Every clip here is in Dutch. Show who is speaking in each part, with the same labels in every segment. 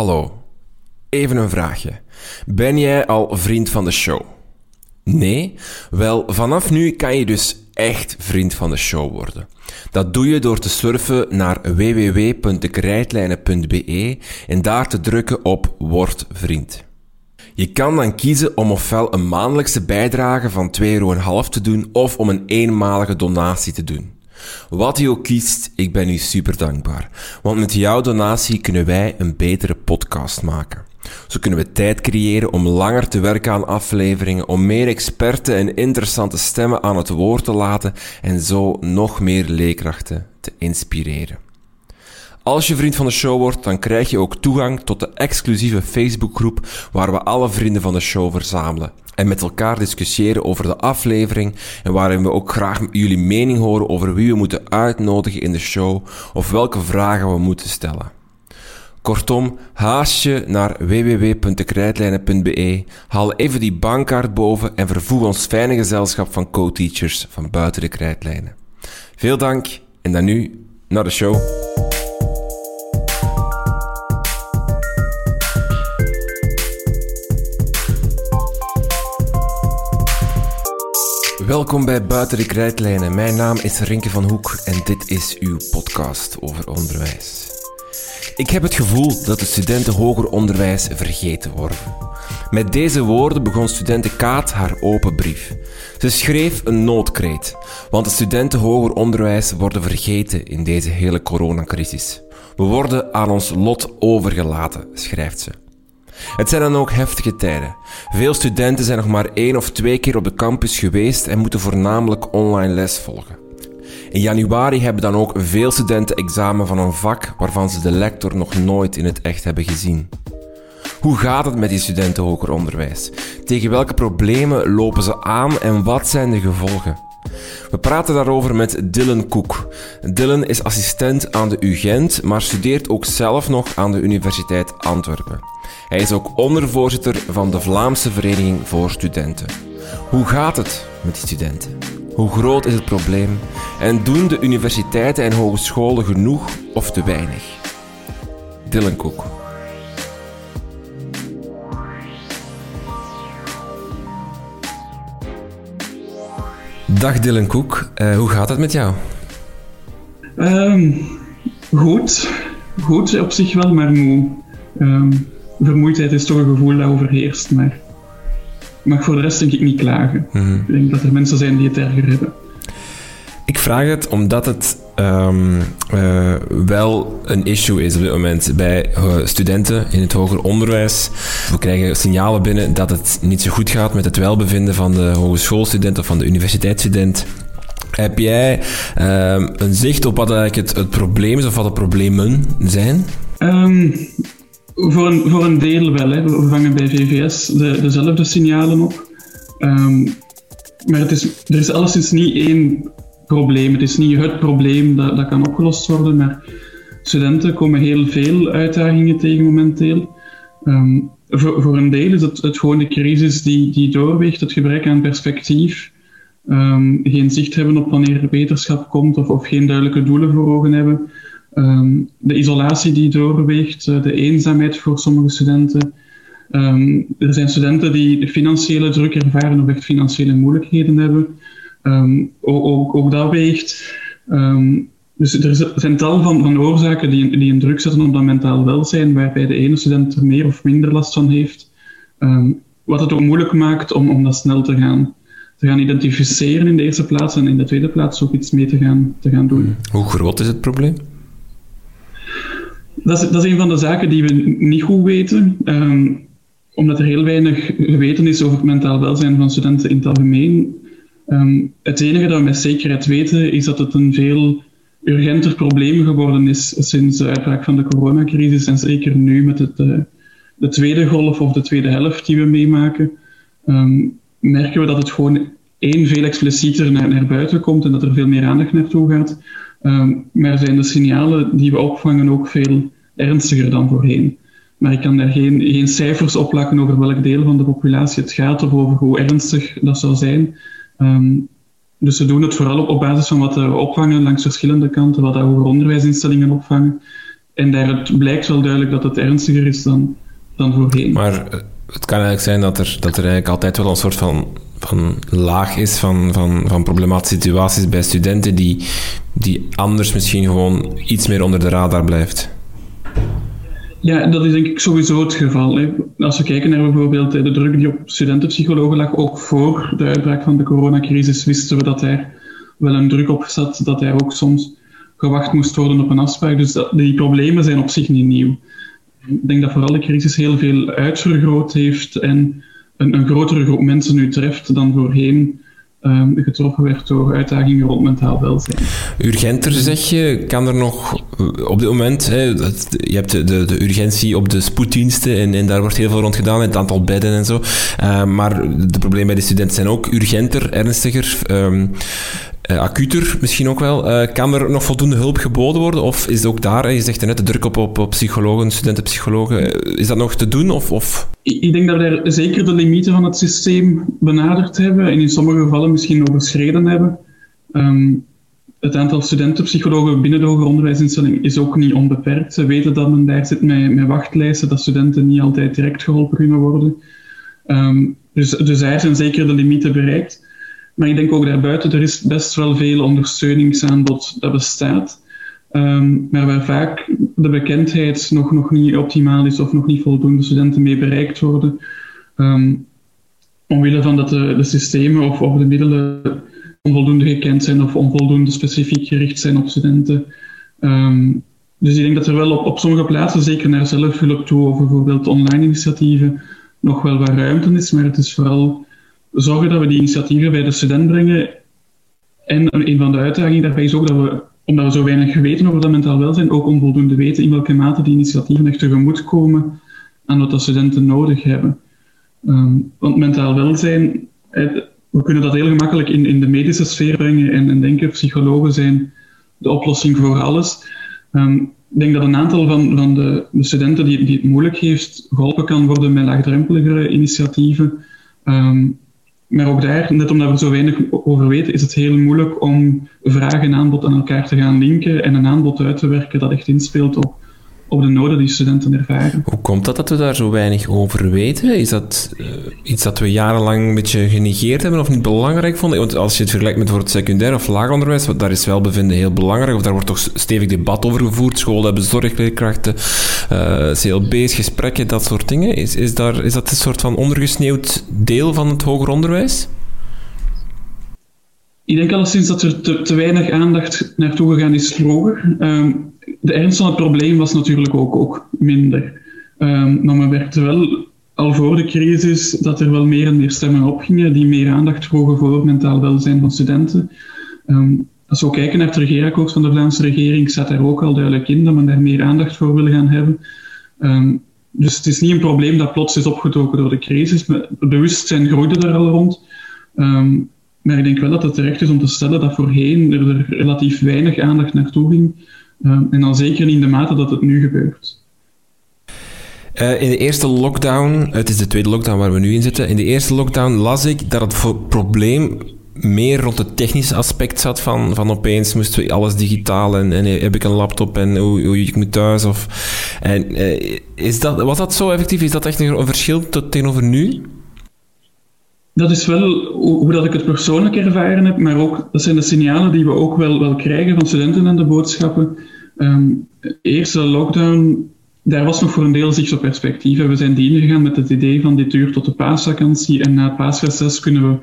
Speaker 1: Hallo, even een vraagje. Ben jij al vriend van de show? Nee? Wel, vanaf nu kan je dus echt vriend van de show worden. Dat doe je door te surfen naar www.dekrijtlijnen.be en daar te drukken op Word vriend. Je kan dan kiezen om ofwel een maandelijkse bijdrage van 2,5 euro te doen of om een eenmalige donatie te doen. Wat je ook kiest, ik ben u super dankbaar. Want met jouw donatie kunnen wij een betere podcast maken. Zo kunnen we tijd creëren om langer te werken aan afleveringen, om meer experten en interessante stemmen aan het woord te laten en zo nog meer leerkrachten te inspireren. Als je vriend van de show wordt, dan krijg je ook toegang tot de exclusieve Facebookgroep waar we alle vrienden van de show verzamelen en met elkaar discussiëren over de aflevering en waarin we ook graag jullie mening horen over wie we moeten uitnodigen in de show of welke vragen we moeten stellen. Kortom, haast je naar www.dekrijtlijnen.be, haal even die bankkaart boven en vervoeg ons fijne gezelschap van co-teachers van buiten de krijtlijnen. Veel dank en dan nu naar de show. Welkom bij Buiten de Krijtlijnen. Mijn naam is Rinke van Hoek en dit is uw podcast over onderwijs. Ik heb het gevoel dat de studenten hoger onderwijs vergeten worden. Met deze woorden begon studenten Kaat haar open brief. Ze schreef een noodkreet, want de studenten hoger onderwijs worden vergeten in deze hele coronacrisis. We worden aan ons lot overgelaten, schrijft ze. Het zijn dan ook heftige tijden. Veel studenten zijn nog maar één of twee keer op de campus geweest en moeten voornamelijk online les volgen. In januari hebben dan ook veel studenten examen van een vak waarvan ze de lector nog nooit in het echt hebben gezien. Hoe gaat het met die studenten hoger onderwijs? Tegen welke problemen lopen ze aan en wat zijn de gevolgen? We praten daarover met Dylan Koek. Dylan is assistent aan de UGent, maar studeert ook zelf nog aan de Universiteit Antwerpen. Hij is ook ondervoorzitter van de Vlaamse Vereniging voor Studenten. Hoe gaat het met die studenten? Hoe groot is het probleem? En doen de universiteiten en hogescholen genoeg of te weinig? Dylan Koek. Dag Dylan Koek, uh, hoe gaat het met jou?
Speaker 2: Um, goed. Goed op zich wel, maar moe. Um, vermoeidheid is toch een gevoel dat overheerst, maar mag voor de rest denk ik niet klagen. Mm Ik denk dat er mensen zijn die het erger hebben.
Speaker 1: Ik vraag het omdat het um, uh, wel een issue is op dit moment bij uh, studenten in het hoger onderwijs. We krijgen signalen binnen dat het niet zo goed gaat met het welbevinden van de hogeschoolstudent of van de universiteitsstudent. Heb jij uh, een zicht op wat eigenlijk het, probleem is of wat de problemen zijn?
Speaker 2: Um, voor, een, voor een deel wel. Hè. We vangen bij VVS de, dezelfde signalen op. Maar het is, er is alleszins niet één probleem. Het is niet het probleem dat, dat kan opgelost worden, maar studenten komen heel veel uitdagingen tegen momenteel. Um, voor, een deel is het, het gewoon de crisis die, die doorweegt, het gebrek aan perspectief, um, geen zicht hebben op wanneer wetenschap komt of, of geen duidelijke doelen voor ogen hebben. Um, de isolatie die doorweegt, eh, de eenzaamheid voor sommige studenten. Er zijn studenten die financiële druk ervaren of echt financiële moeilijkheden hebben. Um, ook, dat weegt. dus er zijn tal van, van oorzaken die, die een druk zetten op dat mentaal welzijn, waarbij de ene student er meer of minder last van heeft. wat het ook moeilijk maakt om, om dat snel te gaan, te gaan identificeren in de eerste plaats en in de tweede plaats ook iets mee te gaan, te gaan doen.
Speaker 1: Hoe groot is het probleem?
Speaker 2: Dat is, dat is een van de zaken die we niet goed weten, um, omdat er heel weinig geweten is over het mentaal welzijn van studenten in het algemeen. Um, het enige dat we met zekerheid weten is dat het een veel urgenter probleem geworden is sinds de uitbraak van de coronacrisis en zeker nu met het, de, de tweede golf of de tweede helft die we meemaken, um, merken we dat het gewoon één veel explicieter naar, naar buiten komt en dat er veel meer aandacht naartoe gaat. Um, maar zijn de signalen die we opvangen ook veel ernstiger dan voorheen. Maar ik kan daar geen, geen cijfers op plakken over welk deel van de populatie het gaat of over hoe ernstig dat zou zijn. Um, dus we doen het vooral op, op basis van wat we opvangen langs verschillende kanten, wat hoger onderwijsinstellingen opvangen. En daaruit blijkt wel duidelijk dat het ernstiger is dan, dan voorheen.
Speaker 1: Maar eh, het kan eigenlijk zijn dat er, dat er eigenlijk altijd wel een soort van, van laag is van, van, van problematische situaties bij studenten die, die anders misschien gewoon iets meer onder de radar blijft.
Speaker 2: Ja, dat is denk ik sowieso het geval. Hè. Als we kijken naar bijvoorbeeld de druk die op studentenpsychologen lag, ook voor de uitbraak van de coronacrisis, wisten we dat er wel een druk op zat, dat er ook soms gewacht moest worden op een afspraak. Dus dat, die problemen zijn op zich niet nieuw. Ik denk dat vooral de crisis heel veel uitvergroot heeft en een, een grotere groep mensen nu treft dan voorheen um, getroffen werd door uitdagingen rond mentaal welzijn.
Speaker 1: Urgenter zeg je, kan er nog op dit moment, hè, je hebt de, de, urgentie op de spoeddiensten en, en, daar wordt heel veel rond gedaan, het aantal bedden en zo. Uh, maar de problemen bij de studenten zijn ook urgenter, ernstiger. Uh, acuter misschien ook wel. Uh, kan er nog voldoende hulp geboden worden? Of is ook daar, je zegt net, de druk op, op, psychologen, studentenpsychologen, is dat nog te doen? Of, of?
Speaker 2: Ik denk dat we daar zeker de limieten van het systeem benaderd hebben en in sommige gevallen misschien overschreden hebben. Um, het aantal studentenpsychologen binnen de hoger onderwijsinstelling is ook niet onbeperkt. Ze weten dat men daar zit met, met wachtlijsten, dat studenten niet altijd direct geholpen kunnen worden. Um, dus, dus daar zijn zeker de limieten bereikt. Maar ik denk ook daarbuiten, er is best wel veel ondersteuningsaanbod dat bestaat. Um, maar waar vaak de bekendheid nog, nog niet optimaal is of nog niet voldoende studenten mee bereikt worden. Um, omwille van dat de, systemen of, of de middelen onvoldoende gekend zijn of onvoldoende specifiek gericht zijn op studenten. Um, dus ik denk dat er wel op, op sommige plaatsen, zeker naar zelfhulp toe, of bijvoorbeeld online initiatieven, nog wel wat ruimte is. Maar het is vooral zorgen dat we die initiatieven bij de student brengen. En een van de uitdagingen daarbij is ook dat we, omdat we zo weinig weten over dat mentaal welzijn, ook onvoldoende weten in welke mate die initiatieven echt tegemoet komen aan wat de studenten nodig hebben. Um, want mentaal welzijn, we kunnen dat heel gemakkelijk in, in de medische sfeer brengen en, en denken psychologen zijn de oplossing voor alles. Um, ik denk dat een aantal van, van de, de studenten die, die het moeilijk heeft, geholpen kan worden met laagdrempeligere initiatieven. Um, maar ook daar, net omdat we zo weinig over weten, is het heel moeilijk om vraag en aanbod aan elkaar te gaan linken en een aanbod uit te werken dat echt inspeelt op op de noden die studenten ervaren.
Speaker 1: Hoe komt dat dat we daar zo weinig over weten? Is dat uh, iets dat we jarenlang een beetje genegeerd hebben of niet belangrijk vonden? Want als je het vergelijkt met voor het secundair of lager onderwijs, daar is welbevinden heel belangrijk, of daar wordt toch stevig debat over gevoerd. Scholen hebben zorgleerkrachten, uh, CLB's, gesprekken, dat soort dingen. Is, is, daar, is dat een soort van ondergesneeuwd deel van het hoger onderwijs?
Speaker 2: Ik denk alleszins dat er te, te weinig aandacht naartoe gegaan is vroeger. Um, de ernst van het probleem was natuurlijk ook, ook minder. Um, maar men werkte wel al voor de crisis dat er wel meer en meer stemmen opgingen die meer aandacht vroegen voor mentaal welzijn van studenten. Um, als we kijken naar het regeerakkoord van de Vlaamse regering, staat er ook al duidelijk in dat men daar meer aandacht voor wil gaan hebben. Um, dus het is niet een probleem dat plots is opgetoken door de crisis. Het bewustzijn groeide er al rond. Maar ik denk wel dat het terecht is om te stellen dat voorheen er relatief weinig aandacht naartoe ging. Ehm, en dan zeker in de mate dat het nu gebeurt.
Speaker 1: Uh, in de eerste lockdown, het is de tweede lockdown waar we nu in zitten, in de eerste lockdown las ik dat het probleem meer rond het technische aspect zat van, van opeens moesten we alles digitaal en, en heb ik een laptop en hoe, hoe ik moet thuis of... En, uh, is dat, was dat zo effectief? Is dat echt een, een verschil tot, tegenover nu?
Speaker 2: Dat is wel hoe dat ik het persoonlijk ervaren heb, maar ook, dat zijn de signalen die we ook wel, wel krijgen van studenten en de boodschappen. Eerste lockdown, daar was nog voor een deel zicht op perspectief. We zijn die ingegaan met het idee van dit duurt tot de paasvakantie en na het paasreces kunnen we,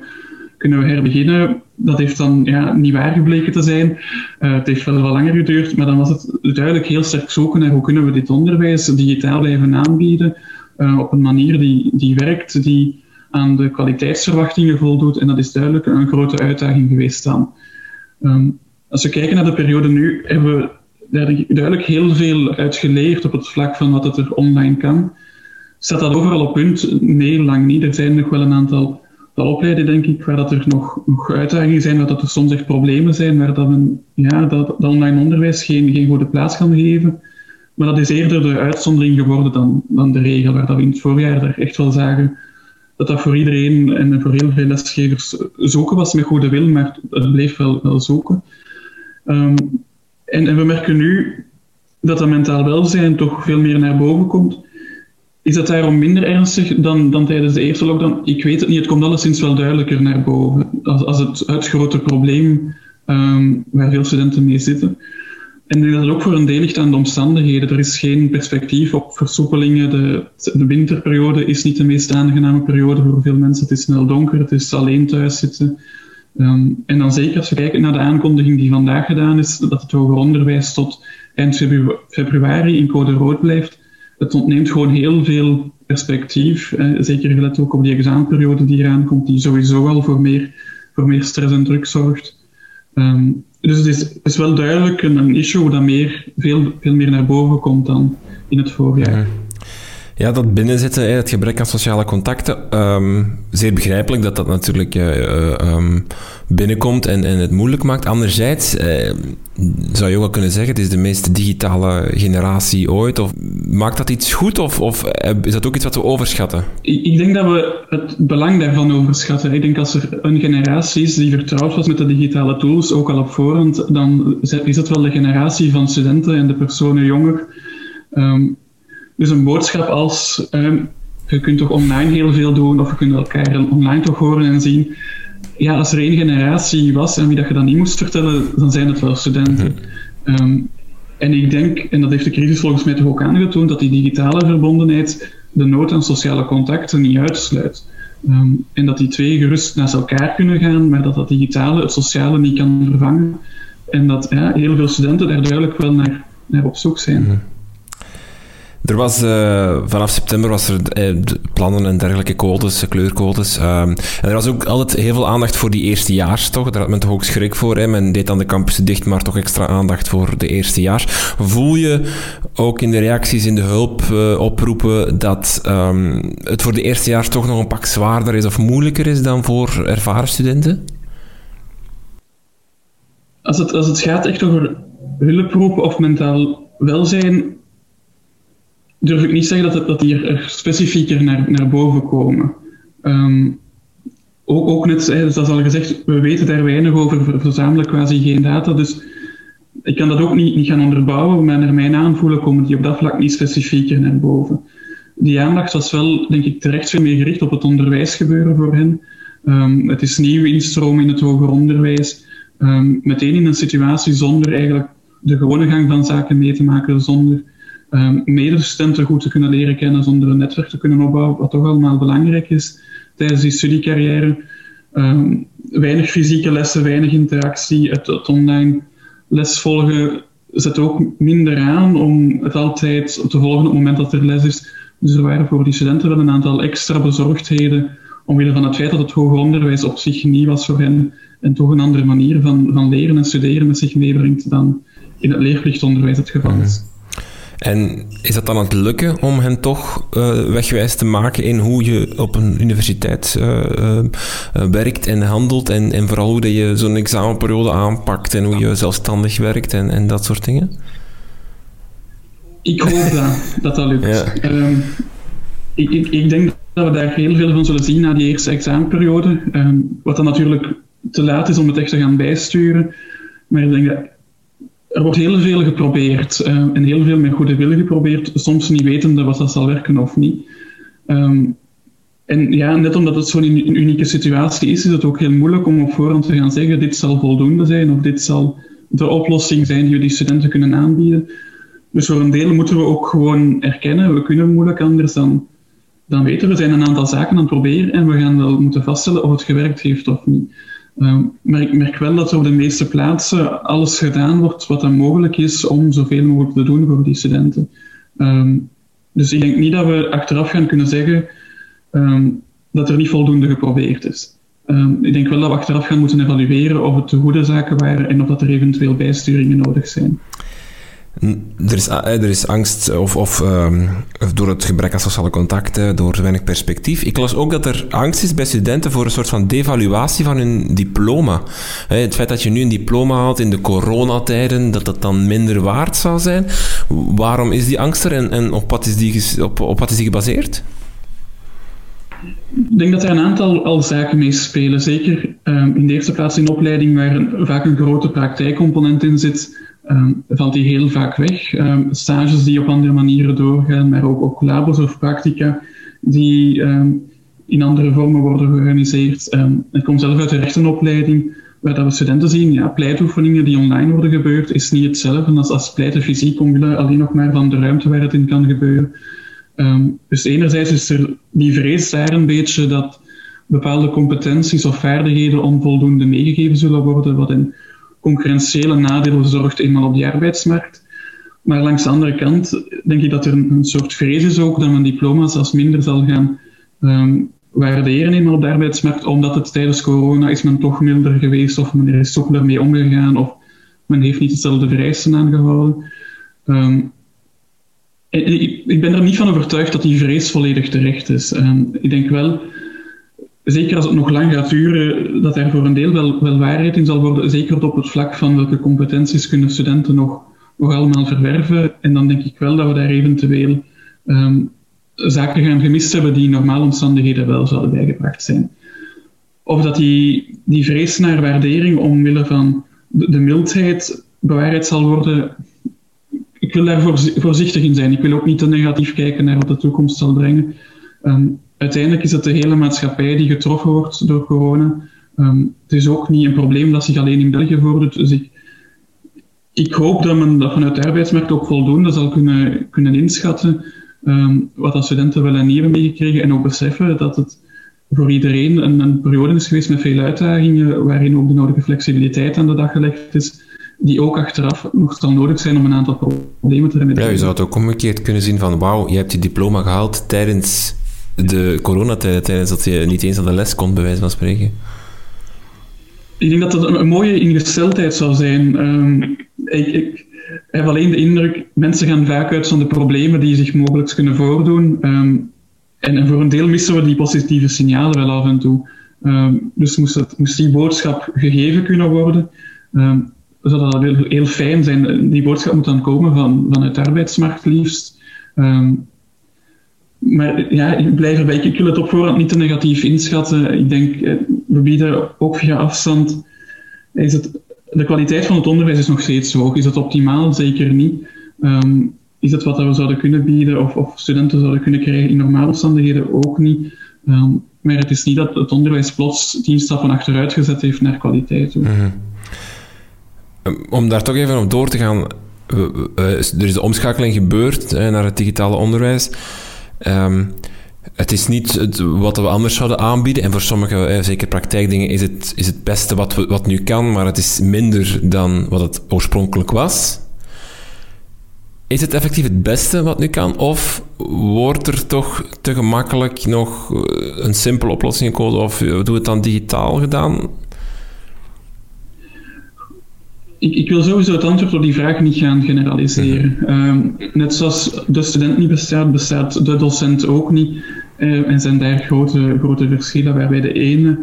Speaker 2: kunnen we herbeginnen. Dat heeft dan ja, niet waar gebleken te zijn. Uh, het heeft wel wat langer geduurd, maar dan was het duidelijk heel sterk zoeken naar hoe kunnen we dit onderwijs digitaal blijven aanbieden uh, op een manier die, die werkt, die aan de kwaliteitsverwachtingen voldoet. En dat is duidelijk een grote uitdaging geweest dan. Um, als we kijken naar de periode nu, hebben we duidelijk heel veel uit geleerd op het vlak van wat er online kan. Staat dat overal op punt? Nee, lang niet. Er zijn nog wel een aantal opleidingen, denk ik, waar dat er nog, nog uitdagingen zijn, waar dat er soms echt problemen zijn, waar dat, men, ja, dat, dat online onderwijs geen, geen goede plaats kan geven. Maar dat is eerder de uitzondering geworden dan, dan de regel, waar dat we in het voorjaar daar echt wel zagen dat dat voor iedereen en voor heel veel lesgevers zoeken was met goede wil, maar het bleef wel, zoeken. Um, en, en, we merken nu dat dat mentaal welzijn toch veel meer naar boven komt. Is dat daarom minder ernstig dan, dan tijdens de eerste lockdown? Ik weet het niet, het komt alleszins wel duidelijker naar boven. Als, als het, het grote probleem ehm, waar veel studenten mee zitten. En ik denk dat het ook voor een deel ligt aan de omstandigheden. Er is geen perspectief op versoepelingen. De, de winterperiode is niet de meest aangename periode voor veel mensen. Het is snel donker, het is alleen thuis zitten. Ehm, en dan zeker als we kijken naar de aankondiging die vandaag gedaan is, dat het hoger onderwijs tot eind februari in code rood blijft. Het ontneemt gewoon heel veel perspectief. zeker gelet ook op die examenperiode die eraan komt, die sowieso al voor meer, voor meer stress en druk zorgt. Ehm, dus het is, is, wel duidelijk een, een, issue dat meer, veel, veel meer naar boven komt dan in het voorjaar.
Speaker 1: Ja, dat binnenzitten, het gebrek aan sociale contacten. Ehm, zeer begrijpelijk dat dat natuurlijk uh, um, binnenkomt en, en het moeilijk maakt. Anderzijds uh, zou je ook wel kunnen zeggen, het is de meest digitale generatie ooit. Of maakt dat iets goed of, of is dat ook iets wat we overschatten?
Speaker 2: Ik, ik, denk dat we het belang daarvan overschatten. Ik denk als er een generatie is die vertrouwd was met de digitale tools, ook al op voorhand, dan is het wel de generatie van studenten en de personen jonger. Um, dus een boodschap als ehm, je kunt toch online heel veel doen of je kunt elkaar online toch horen en zien. Ja, als er één generatie was en wie dat je dan niet moest vertellen, dan zijn het wel studenten. Mhm. Ehm, en ik denk, en dat heeft de crisis volgens mij toch ook aangetoond, dat die digitale verbondenheid de nood aan sociale contacten niet uitsluit. Ehm, en dat die twee gerust naast elkaar kunnen gaan, maar dat dat digitale het sociale niet kan vervangen. En dat ja, heel veel studenten daar duidelijk wel naar, naar op zoek zijn.
Speaker 1: Er was uh, vanaf september was er eh, plannen en dergelijke codes, kleurcodes. Uh, en er was ook altijd heel veel aandacht voor die eerstejaars, toch? Daar had men toch ook schrik voor. Hè? Men deed dan de campussen dicht, maar toch extra aandacht voor de eerstejaars. Voel je ook in de reacties in de hulp oproepen dat um, het voor de eerstejaars toch nog een pak zwaarder is of moeilijker is dan voor ervaren studenten?
Speaker 2: Als het, als het gaat echt over hulproepen of mentaal welzijn, durf ik niet zeggen dat, het, dat die er specifieker naar, naar boven komen. Ehm, ook, ook net, zoals al gezegd, we weten daar weinig over, we verzamelen quasi geen data, dus ik kan dat ook niet, niet gaan onderbouwen, maar naar mijn aanvoelen komen die op dat vlak niet specifieker naar boven. Die aandacht was wel, denk ik, terecht veel meer gericht op het onderwijsgebeuren voor hen. Um, het is nieuw instromen in het hoger onderwijs, um, meteen in een situatie zonder eigenlijk de gewone gang van zaken mee te maken, zonder um, medestudenten goed te kunnen leren kennen, zonder een netwerk te kunnen opbouwen, wat toch allemaal belangrijk is tijdens die studiecarrière. Um, weinig fysieke lessen, weinig interactie, het, het online lesvolgen zet ook minder aan om het altijd te volgen op het moment dat er les is. Dus er waren voor die studenten wel een aantal extra bezorgdheden omwille van het feit dat het hoger onderwijs op zich niet was voor hen en toch een andere manier van, van leren en studeren met zich meebrengt dan in het leerplichtonderwijs het geval is.
Speaker 1: En is dat dan aan het lukken om hen toch uh, wegwijs te maken in hoe je op een universiteit uh, uh, werkt en handelt en, en vooral hoe dat je zo'n examenperiode aanpakt en hoe je zelfstandig werkt en, en dat soort dingen?
Speaker 2: Ik hoop dat dat, dat lukt. Ja. Um, ik, ik, ik, denk dat we daar heel veel van zullen zien na die eerste examenperiode. Um, wat dan natuurlijk te laat is om het echt te gaan bijsturen. Maar ik denk dat er wordt heel veel geprobeerd uh, en heel veel met goede wil geprobeerd, soms niet wetende wat dat zal werken of niet. Um, en ja, net omdat het zo'n unieke situatie is, is het ook heel moeilijk om op voorhand te gaan zeggen: dit zal voldoende zijn of dit zal de oplossing zijn die die studenten kunnen aanbieden. Dus voor een deel moeten we ook gewoon erkennen: we kunnen moeilijk anders dan, dan weten we. zijn een aantal zaken aan het proberen en we gaan wel moeten vaststellen of het gewerkt heeft of niet. Ehm, maar ik merk wel dat op de meeste plaatsen alles gedaan wordt wat er mogelijk is om zoveel mogelijk te doen voor die studenten. Ehm, dus ik denk niet dat we achteraf gaan kunnen zeggen ehm, dat er niet voldoende geprobeerd is. ik denk wel dat we achteraf gaan moeten evalueren of het de goede zaken waren en of dat er eventueel bijsturingen nodig zijn.
Speaker 1: Er is, er is angst of, um, door het gebrek aan sociale contacten, door weinig perspectief. Ik las ook dat er angst is bij studenten voor een soort van devaluatie van hun diploma. Het feit dat je nu een diploma haalt in de coronatijden, dat dat dan minder waard zou zijn. Waarom is die angst er en, op, wat is die, op, op wat is die gebaseerd?
Speaker 2: Ik denk dat er een aantal al zaken mee spelen. Zeker um, in de eerste plaats in opleiding waar vaak een grote praktijkcomponent in zit um, valt die heel vaak weg. Um, stages die op andere manieren doorgaan, maar ook, ook labos of practica die in andere vormen worden georganiseerd. ik kom zelf uit de rechtenopleiding, waar dat we studenten zien, ja, pleitoefeningen die online worden gebeurd, is niet hetzelfde als, als pleiten fysiek alleen nog maar van de ruimte waar het in kan gebeuren. Dus enerzijds is er die vrees daar een beetje dat bepaalde competenties of vaardigheden onvoldoende meegegeven zullen worden, wat in concurrentiële nadelen zorgt eenmaal op de arbeidsmarkt. Maar langs de andere kant denk ik dat er een, soort vrees is ook dat men diploma's als minder zal gaan um, waarderen eenmaal op de arbeidsmarkt, omdat het tijdens corona is men toch milder geweest of men is toch daarmee omgegaan of men heeft niet hetzelfde vereisten aangehouden. Um, ik ben er niet van overtuigd dat die vrees volledig terecht is. ik denk wel zeker als het nog lang gaat duren, dat er voor een deel wel, wel waarheid in zal worden, zeker op het vlak van welke competenties kunnen studenten nog, nog allemaal verwerven. En dan denk ik wel dat we daar eventueel um, zaken gaan gemist hebben die in normale omstandigheden wel zouden bijgebracht zijn. Of dat die, die vrees naar waardering omwille van de, mildheid bewaarheid zal worden, ik wil daar voorzichtig in zijn. Ik wil ook niet te negatief kijken naar wat de toekomst zal brengen. Um, uiteindelijk is het de hele maatschappij die getroffen wordt door corona. Um, het is ook niet een probleem dat zich alleen in België voordoet. Dus ik, ik hoop dat men dat vanuit de arbeidsmarkt ook voldoende zal kunnen, kunnen inschatten um, wat de studenten wel en niet hebben meegekregen en ook beseffen dat het voor iedereen een, een, periode is geweest met veel uitdagingen waarin ook de nodige flexibiliteit aan de dag gelegd is die ook achteraf nog zal nodig zijn om een aantal problemen te remediëren.
Speaker 1: Ja, je zou het ook omgekeerd kunnen zien van wauw, je hebt je diploma gehaald tijdens de coronatijd, tijdens dat je niet eens aan de les kon, bij wijze van spreken?
Speaker 2: Ik denk dat dat een, mooie ingesteldheid zou zijn. Um, ik, ik, heb alleen de indruk, mensen gaan vaak uit van de problemen die zich mogelijk kunnen voordoen. Um, en, en, voor een deel missen we die positieve signalen wel af en toe. Um, dus moest, het, moest, die boodschap gegeven kunnen worden, zou dat heel, heel fijn zijn. Die boodschap moet dan komen van, vanuit de arbeidsmarkt liefst. Maar ja, ik blijf erbij. Ik wil het op voorhand niet te negatief inschatten. Ik denk, eh, we bieden ook via afstand. Is het, de kwaliteit van het onderwijs is nog steeds hoog. Is het optimaal? Zeker niet. Ehm, is het wat we zouden kunnen bieden of, of, studenten zouden kunnen krijgen in normale omstandigheden? Ook niet. Ehm, maar het is niet dat het onderwijs plots tien stappen achteruit gezet heeft naar kwaliteit. Mhm.
Speaker 1: Ehm, om daar toch even op door te gaan. er is de omschakeling gebeurd naar het digitale onderwijs. Ehm, het is niet wat we anders zouden aanbieden. En voor sommige, eh, zeker praktijkdingen, is het, is het beste wat, we, wat nu kan, maar het is minder dan wat het oorspronkelijk was. Is het effectief het beste wat nu kan? Of wordt er toch te gemakkelijk nog eh, een simpele oplossing gekozen? Of eh, doe het dan digitaal gedaan?
Speaker 2: Ik, ik, wil sowieso het antwoord op die vraag niet gaan generaliseren. Mhm. Ehm, net zoals de student niet bestaat, bestaat de docent ook niet. Uh, en zijn daar grote, grote verschillen, waarbij de ene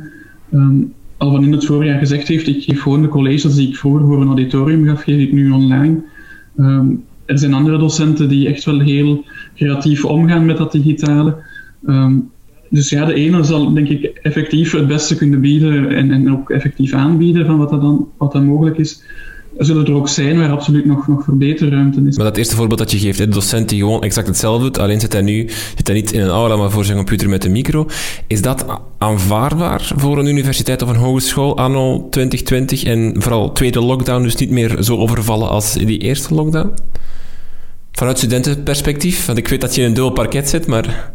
Speaker 2: ehm, al van in het voorjaar gezegd heeft, ik geef gewoon de colleges die ik vroeger voor een auditorium gaf, geef ik nu online. Ehm, er zijn andere docenten die echt wel heel creatief omgaan met dat digitale. Dus ja, de ene zal denk ik effectief het beste kunnen bieden en, en ook effectief aanbieden van wat dan, wat mogelijk is zullen er ook zijn waar absoluut nog, nog verbeterruimte is.
Speaker 1: Maar dat eerste voorbeeld dat je geeft, de docent die gewoon exact hetzelfde doet, alleen zit hij nu zit hij niet in een aula, maar voor zijn computer met een micro. Is dat aanvaardbaar voor een universiteit of een hogeschool anno 2020 en vooral tweede lockdown dus niet meer zo overvallen als die eerste lockdown? Vanuit studentenperspectief, want ik weet dat je in een dubbel parket zit, maar...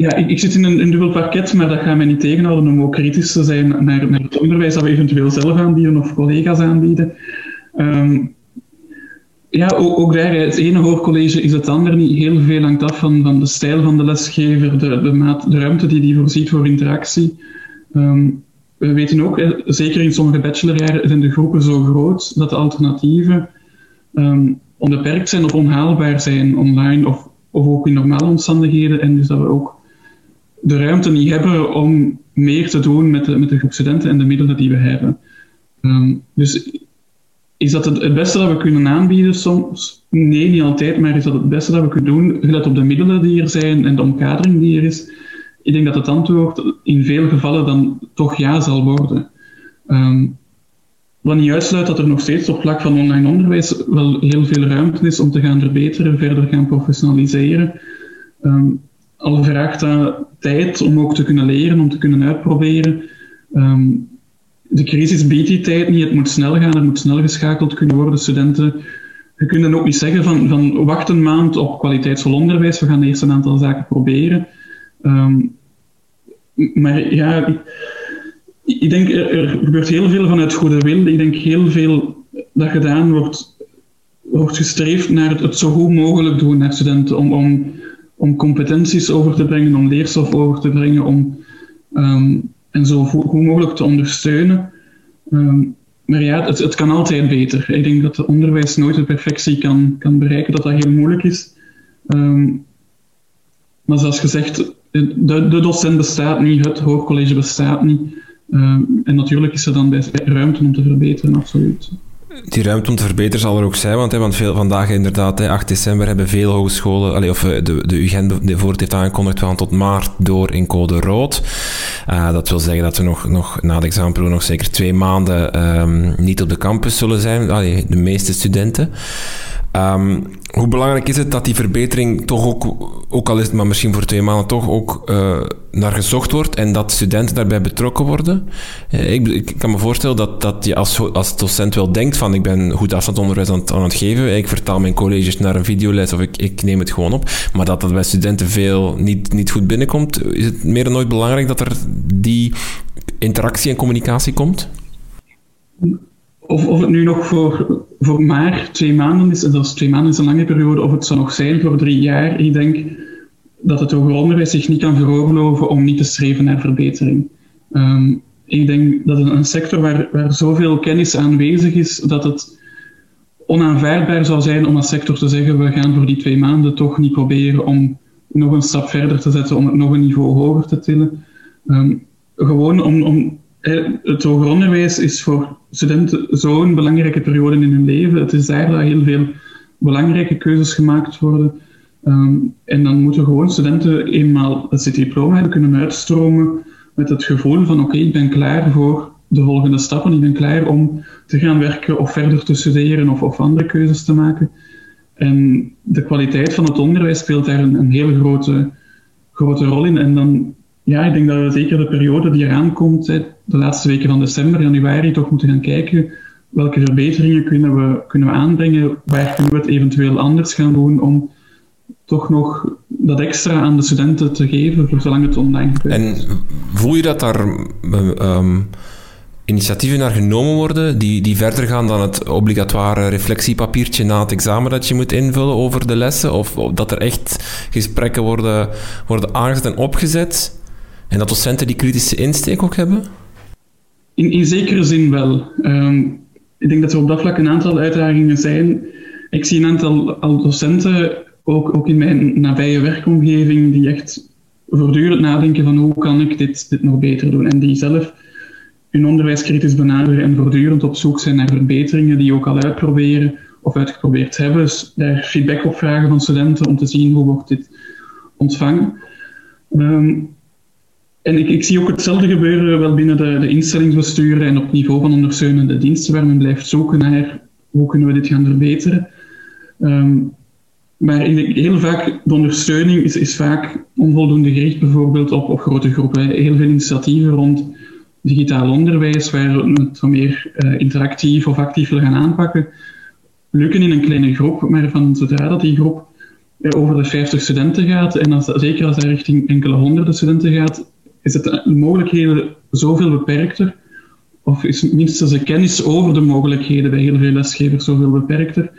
Speaker 2: Ja, ik, zit in een, dubbel parket, maar dat gaat mij niet tegenhouden om ook kritisch te zijn naar, naar het onderwijs dat we eventueel zelf aanbieden of collega's aanbieden. Um, ja, ook, ook, daar, het ene hoorcollege is het andere niet. Heel veel hangt af van, van de stijl van de lesgever, de, de, maat, de ruimte die die voorziet voor interactie. Um, we weten ook, zeker in sommige bachelorjaren zijn de groepen zo groot dat de alternatieven um, onbeperkt zijn of onhaalbaar zijn online of, of ook in normale omstandigheden. En dus dat we ook de ruimte niet hebben om meer te doen met de, met de groep studenten en de middelen die we hebben. Um, dus is dat het, het, beste dat we kunnen aanbieden soms? Nee, niet altijd, maar is dat het beste dat we kunnen doen, gelet op de middelen die er zijn en de omkadering die er is? Ik denk dat het antwoord in veel gevallen dan toch ja zal worden. Um, wat niet uitsluit dat er nog steeds op vlak van online onderwijs wel heel veel ruimte is om te gaan verbeteren, verder gaan professionaliseren. Um, al vraagt dat tijd om ook te kunnen leren, om te kunnen uitproberen. Um, de crisis biedt die tijd niet, het moet snel gaan, er moet snel geschakeld kunnen worden. Studenten, je kunt dan ook niet zeggen van, van wacht een maand op kwaliteitsvol onderwijs, we gaan eerst een aantal zaken proberen. Um, maar ja, ik, ik denk er, er, gebeurt heel veel vanuit goede wil. Ik denk heel veel dat gedaan wordt, wordt gestreefd naar het, het zo goed mogelijk doen naar studenten, om, om, om competenties over te brengen, om leerstof over te brengen, om um, en zo goed mogelijk te ondersteunen. Um, maar ja, het, kan altijd beter. Ik denk dat het onderwijs nooit de perfectie kan, kan bereiken, dat dat heel moeilijk is. Um, maar zoals gezegd, de, de, docent bestaat niet, het hoogcollege bestaat niet. En natuurlijk is er dan ruimte om te verbeteren, absoluut
Speaker 1: die ruimte om te verbeteren zal er ook zijn, want, hè, want veel, vandaag inderdaad, hè, 8 december, hebben veel hogescholen, allee, of eh, de, de UGent bijvoorbeeld heeft aangekondigd, we gaan tot maart door in code rood. Uh, dat wil zeggen dat we nog, nog na de examenperiode nog zeker twee maanden um, niet op de campus zullen zijn, allee, de meeste studenten. Um, hoe belangrijk is het dat die verbetering toch ook, ook al is het maar misschien voor twee maanden, toch ook uh, naar gezocht wordt en dat studenten daarbij betrokken worden? Uh, ik, ik, kan me voorstellen dat, dat je als, als docent wel denkt van ik ben goed afstandsonderwijs aan, aan het geven, ik vertaal mijn colleges naar een videoles of ik, ik neem het gewoon op, maar dat dat bij studenten veel niet, niet goed binnenkomt. Is het meer dan ooit belangrijk dat er die interactie en communicatie komt?
Speaker 2: Of, of het nu nog voor, voor maar twee maanden is, en dat is twee maanden is een lange periode, of het zou nog zijn voor drie jaar. Ik denk dat het hoger onderwijs zich niet kan veroorloven om niet te streven naar verbetering. Um, ik denk dat een, sector waar, waar zoveel kennis aanwezig is, dat het onaanvaardbaar zou zijn om als sector te zeggen, we gaan voor die twee maanden toch niet proberen om nog een stap verder te zetten, om het nog een niveau hoger te tillen. Um, gewoon om, om het hoger onderwijs is voor studenten zo'n belangrijke periode in hun leven. Het is daar dat heel veel belangrijke keuzes gemaakt worden. Um, en dan moeten gewoon studenten eenmaal het diploma hebben kunnen uitstromen met het gevoel van oké, ik ben klaar voor de volgende stappen. Ik ben klaar om te gaan werken of verder te studeren of, of andere keuzes te maken. En de kwaliteit van het onderwijs speelt daar een, een hele grote, grote rol in. En dan ja, ik denk dat we zeker de periode die eraan komt, de laatste weken van december, januari, toch moeten gaan kijken welke verbeteringen kunnen we, kunnen we aanbrengen, waar kunnen we het eventueel anders gaan doen om toch nog dat extra aan de studenten te geven, voor zolang het online gebeurt.
Speaker 1: En voel je dat daar um, initiatieven naar genomen worden die, die verder gaan dan het obligatoire reflectiepapiertje na het examen dat je moet invullen over de lessen? Of, of dat er echt gesprekken worden, worden aangezet en opgezet en dat docenten die kritische insteek ook hebben?
Speaker 2: In, in zekere zin wel. Um, ik denk dat er op dat vlak een aantal uitdagingen zijn. Ik zie een aantal docenten, ook, ook in mijn nabije werkomgeving, die echt voortdurend nadenken van hoe kan ik dit, dit nog beter doen. En die zelf hun onderwijs kritisch benaderen en voortdurend op zoek zijn naar verbeteringen die ook al uitproberen of uitgeprobeerd hebben. Dus daar feedback op vragen van studenten om te zien hoe wordt dit ontvangen. Um, en ik, zie ook hetzelfde gebeuren wel binnen de, de instellingsbesturen en op niveau van ondersteunende diensten, waar men blijft zoeken naar hoe kunnen we dit gaan verbeteren. Um, maar heel vaak, de ondersteuning is, is vaak onvoldoende gericht bijvoorbeeld op, op grote groepen. Heel veel initiatieven rond digitaal onderwijs, waar we het wat meer uh, interactief of actief willen gaan aanpakken, lukken in een kleine groep, maar van zodra dat die groep over de 50 studenten gaat, en als, zeker als dat richting enkele honderden studenten gaat, is het de mogelijkheden zoveel beperkter, of is minstens de kennis over de mogelijkheden bij heel veel lesgevers zoveel beperkter,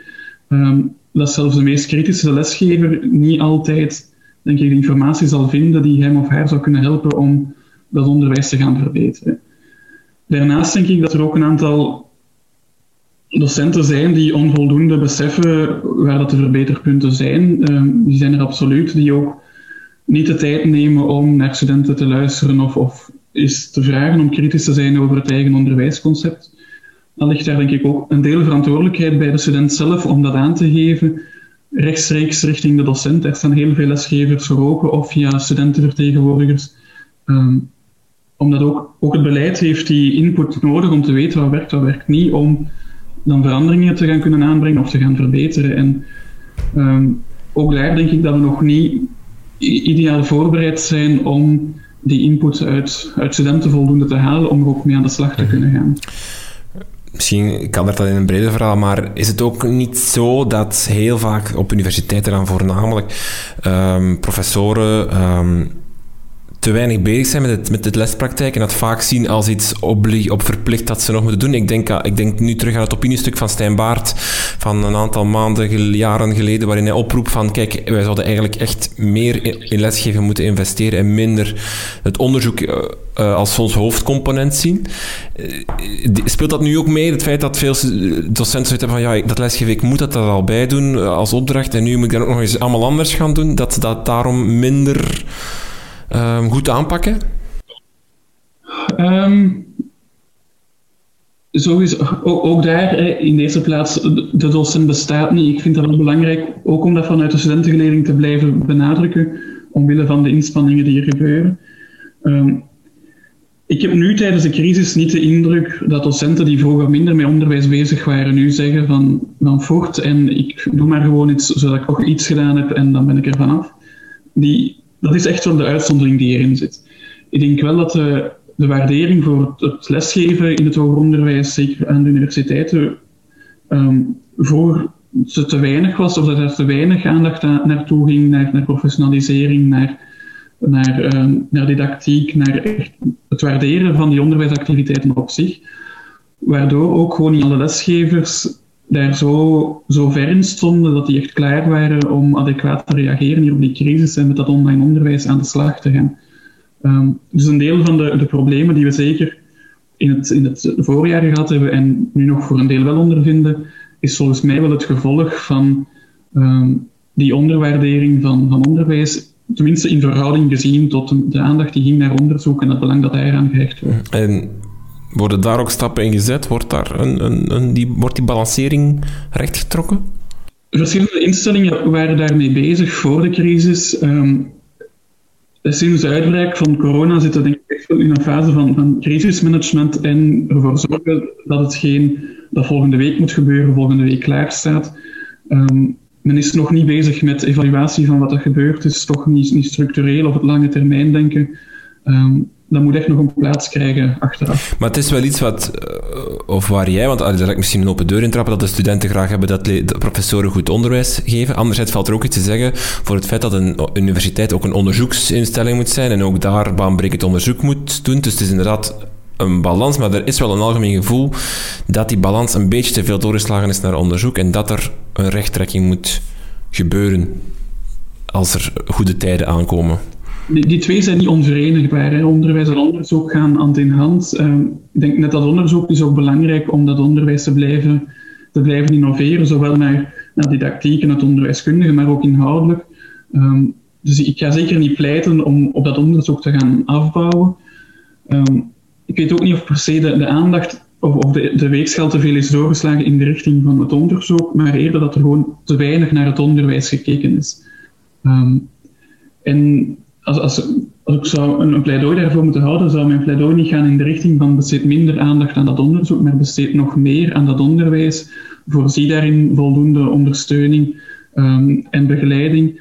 Speaker 2: um, dat zelfs de meest kritische lesgever niet altijd, denk ik, de informatie zal vinden die hem of haar zou kunnen helpen om dat onderwijs te gaan verbeteren. Daarnaast denk ik dat er ook een aantal docenten zijn die onvoldoende beseffen waar dat de verbeterpunten zijn. Um, die zijn er absoluut, die ook niet de tijd nemen om naar studenten te luisteren of, of is te vragen om kritisch te zijn over het eigen onderwijsconcept. Dan ligt daar denk ik ook een deel verantwoordelijkheid bij de student zelf om dat aan te geven, rechtstreeks richting de docent. Er staan heel veel lesgevers voor of via studentenvertegenwoordigers. Um, omdat ook, ook het beleid heeft die input nodig om te weten wat werkt, wat werkt niet, om dan veranderingen te gaan kunnen aanbrengen of te gaan verbeteren. En ehm, ook daar denk ik dat we nog niet ideaal voorbereid zijn om die input uit, uit studenten voldoende te halen om er ook mee aan de slag te mhm. kunnen gaan.
Speaker 1: Misschien kan dat in een breder verhaal, maar is het ook niet zo dat heel vaak op universiteiten dan voornamelijk um, professoren um, te weinig bezig zijn met, het, met de lespraktijk en dat vaak zien als iets op verplicht dat ze nog moeten doen. Ik denk, ik denk nu terug aan het opiniestuk van Stijn Baart van een aantal maanden, jaren geleden, waarin hij oproept van kijk, wij zouden eigenlijk echt meer in, lesgeven moeten investeren en minder het onderzoek uh, uh, als ons hoofdcomponent zien. Uh, speelt dat nu ook mee, het feit dat veel docenten zoiets hebben van ja, dat lesgeven, ik moet dat er al bij doen als opdracht en nu moet ik dat ook nog eens allemaal anders gaan doen, dat dat daarom minder um, goed aanpakken?
Speaker 2: Um, sowieso, ook, ook, daar, in de eerste plaats, de docent bestaat niet. Ik vind dat wel belangrijk, ook om dat vanuit de studentengeleding te blijven benadrukken, omwille van de inspanningen die er gebeuren. Um, ik heb nu tijdens de crisis niet de indruk dat docenten die vroeger minder met onderwijs bezig waren, nu zeggen van, van voort en ik doe maar gewoon iets zodat ik nog iets gedaan heb en dan ben ik er vanaf. Die, dat is echt wel de uitzondering die erin zit. Ik denk wel dat de, de waardering voor het lesgeven in het hoger onderwijs, zeker aan de universiteiten, um, voor ze te weinig was, of dat er te weinig aandacht naartoe ging, naar, professionalisering, naar, naar, naar didactiek, naar het waarderen van die onderwijsactiviteiten op zich. Waardoor ook gewoon niet alle lesgevers daar zo, zo ver in stonden dat die echt klaar waren om adequaat te reageren hier op die crisis en met dat online onderwijs aan de slag te gaan. Um, dus een deel van de, de problemen die we zeker in het, in het voorjaar gehad hebben en nu nog voor een deel wel ondervinden, is volgens mij wel het gevolg van um, die onderwaardering van, van onderwijs, tenminste in verhouding gezien tot de, aandacht die ging naar onderzoek en het belang dat daaraan gehecht wordt.
Speaker 1: Worden daar ook stappen in gezet? Wordt, daar een, een, een die, wordt die balancering rechtgetrokken?
Speaker 2: Verschillende instellingen waren daarmee bezig voor de crisis. Um, sinds de uitbraak van corona zitten we denk ik in een fase van, van crisismanagement en ervoor zorgen dat hetgeen dat volgende week moet gebeuren, volgende week klaar staat. Um, men is nog niet bezig met evaluatie van wat er gebeurd is, toch niet, niet structureel of het lange termijn denken. Um, dat moet echt nog een plaats krijgen achteraf.
Speaker 1: Maar het is wel iets wat, uh, of waar jij, want daar ga ik misschien een open deur in trappen, dat de studenten graag hebben dat de professoren goed onderwijs geven. Anderzijds valt er ook iets te zeggen voor het feit dat een universiteit ook een onderzoeksinstelling moet zijn en ook daar baanbrekend onderzoek moet doen. Dus het is inderdaad een balans, maar er is wel een algemeen gevoel dat die balans een beetje te veel doorgeslagen is naar onderzoek en dat er een rechttrekking moet gebeuren als er goede tijden aankomen
Speaker 2: die, die, twee zijn niet onverenigbaar. Onderwijs en onderzoek gaan hand in hand. Ehm, ik denk net dat onderzoek is ook belangrijk om dat onderwijs te blijven, te blijven innoveren, zowel naar, naar didactiek en het onderwijskundige, maar ook inhoudelijk. Ehm, dus ik ga zeker niet pleiten om op dat onderzoek te gaan afbouwen. Ehm, ik weet ook niet of per se de, de aandacht of, of de, de weegschaal te veel is doorgeslagen in de richting van het onderzoek, maar eerder dat er gewoon te weinig naar het onderwijs gekeken is. en als, als, als ik zou een, pleidooi daarvoor moeten houden, zou mijn pleidooi niet gaan in de richting van besteed minder aandacht aan dat onderzoek, maar besteed nog meer aan dat onderwijs. Voorzie daarin voldoende ondersteuning um, en begeleiding,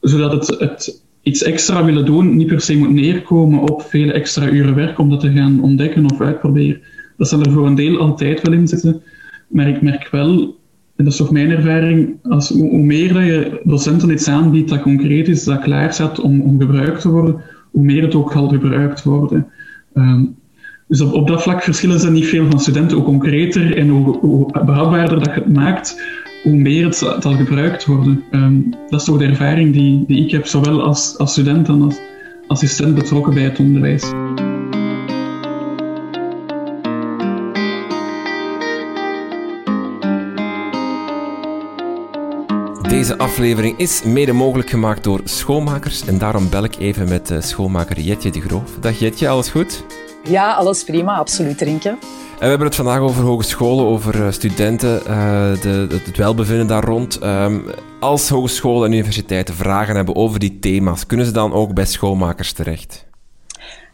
Speaker 2: zodat het, het iets extra willen doen niet per se moet neerkomen op vele extra uren werk om dat te gaan ontdekken of uitproberen. Dat zal er voor een deel altijd wel in zitten, maar ik merk wel dat is toch mijn ervaring, als, hoe, meer dat je docenten iets aanbiedt dat concreet is, dat klaar staat om, gebruikt te worden, hoe meer het ook zal gebruikt worden. Um, dus op, dat vlak verschillen ze niet veel van studenten. Hoe concreter en hoe, hoe dat je het maakt, hoe meer het zal gebruikt worden. Um, dat is toch de ervaring die, die ik heb, zowel als, als student en als assistent betrokken bij het onderwijs.
Speaker 1: Deze aflevering is mede mogelijk gemaakt door schoonmakers en daarom bel ik even met uh, schoonmaker Jetje de Groof. Dag Jetje, alles goed?
Speaker 3: Ja, alles prima, absoluut drinken. En
Speaker 1: we hebben het vandaag over hogescholen, over eh, studenten, uh, de, het welbevinden daar rond. Um, als hogescholen en universiteiten vragen hebben over die thema's, kunnen ze dan ook bij schoonmakers terecht?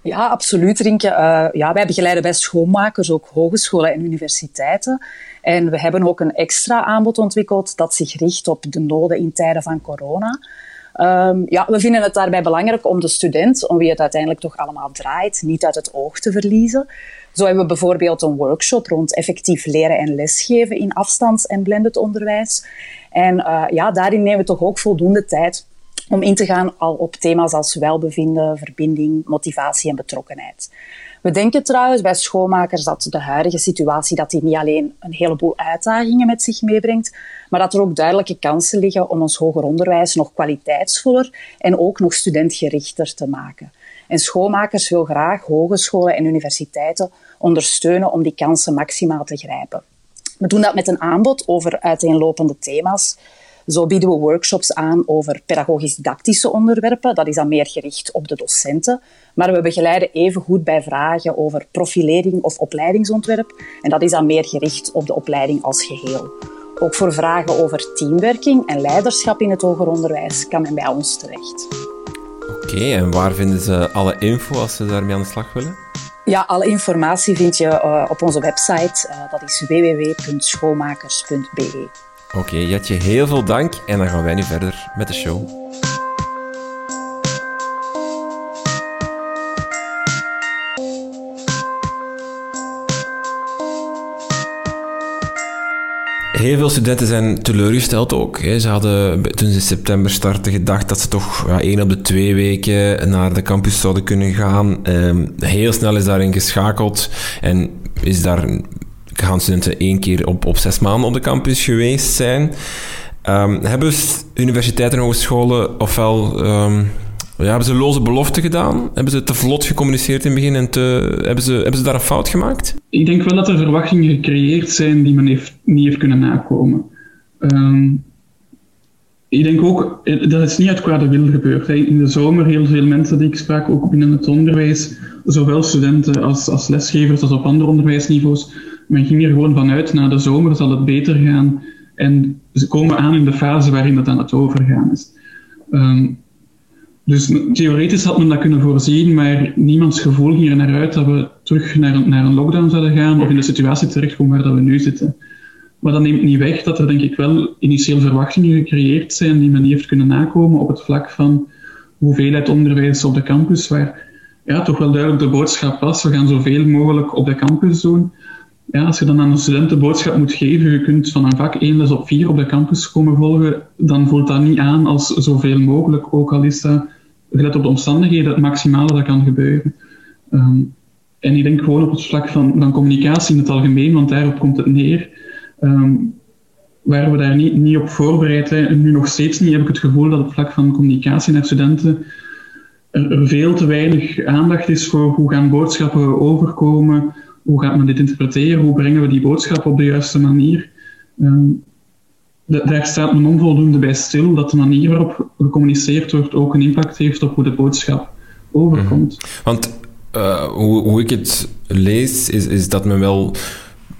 Speaker 3: Ja, absoluut, Rinke. Uh, ja, wij begeleiden bij schoonmakers ook hogescholen en universiteiten. En we hebben ook een extra aanbod ontwikkeld dat zich richt op de noden in tijden van corona. Um, ja, we vinden het daarbij belangrijk om de student, om wie het uiteindelijk toch allemaal draait, niet uit het oog te verliezen. Zo hebben we bijvoorbeeld een workshop rond effectief leren en lesgeven in afstands- en blended onderwijs. En uh, ja, daarin nemen we toch ook voldoende tijd om in te gaan al op thema's als welbevinden, verbinding, motivatie en betrokkenheid. We denken trouwens bij schoonmakers dat de huidige situatie dat die niet alleen een heleboel uitdagingen met zich meebrengt, maar dat er ook duidelijke kansen liggen om ons hoger onderwijs nog kwaliteitsvoller en ook nog studentgerichter te maken. En schoonmakers wil graag hogescholen en universiteiten ondersteunen om die kansen maximaal te grijpen. We doen dat met een aanbod over uiteenlopende thema's. Zo bieden we workshops aan over pedagogisch-didactische onderwerpen. Dat is dan meer gericht op de docenten. Maar we begeleiden even goed bij vragen over profilering of opleidingsontwerp. En dat is dan meer gericht op de opleiding als geheel. Ook voor vragen over teamwerking en leiderschap in het hoger onderwijs kan men bij ons terecht.
Speaker 1: Oké, en waar vinden ze alle info als ze daarmee aan de slag willen?
Speaker 3: Ja, alle informatie vind je uh, op onze website. Uh, dat is www.schoolmakers.be.
Speaker 1: Oké, okay, Jetje, heel veel dank. En dan gaan wij nu verder met de show. Heel veel studenten zijn teleurgesteld ook. Ze hadden toen ze in september starten gedacht dat ze toch ja, één op de twee weken naar de campus zouden kunnen gaan. Ehm, heel snel is daarin geschakeld en is daar, gaan studenten één keer op, op zes maanden op de campus geweest zijn. Um, hebben universiteiten en hogescholen ofwel um, ja, hebben ze loze beloften gedaan? Hebben ze te vlot gecommuniceerd in het begin en te, hebben, ze, hebben ze daar een fout gemaakt?
Speaker 2: Ik denk wel dat er verwachtingen gecreëerd zijn die men heeft, niet heeft kunnen nakomen. Um, ik denk ook, eh, dat is niet uit kwade wil gebeurd. In de zomer heel veel mensen die ik sprak, ook binnen het onderwijs, zowel studenten als, als lesgevers als op andere onderwijsniveaus, men ging er gewoon vanuit, na de zomer zal het beter gaan. En ze komen aan in de fase waarin het aan het overgaan is. Um, dus theoretisch had men dat kunnen voorzien, maar niemands gevoel ging er naar uit dat we terug naar, naar een lockdown zouden gaan of in de situatie terechtkomen waar dat we nu zitten. Maar dat neemt niet weg dat er denk ik wel initieel verwachtingen gecreëerd zijn die men niet heeft kunnen nakomen op het vlak van hoeveelheid onderwijs op de campus, waar ja, toch wel duidelijk de boodschap was, we gaan zoveel mogelijk op de campus doen. Ja, als je dan aan een student de boodschap moet geven, je kunt van een vak één les op vier op de campus komen volgen, dan voelt dat niet aan als zoveel mogelijk, ook al is dat gelet op de omstandigheden, het maximale dat kan gebeuren. Um, en ik denk gewoon op het vlak van, communicatie in het algemeen, want daarop komt het neer. Um, waren we daar niet, niet op voorbereid. En nu nog steeds niet heb ik het gevoel dat op het vlak van communicatie naar studenten er, veel te weinig aandacht is voor hoe gaan boodschappen overkomen, hoe gaat men dit interpreteren, hoe brengen we die boodschap op de juiste manier. Um, daar staat men onvoldoende bij stil dat de manier waarop gecommuniceerd wordt ook een impact heeft op hoe de boodschap overkomt. Mhm.
Speaker 1: Want uh, hoe, ik het lees, is, is dat men wel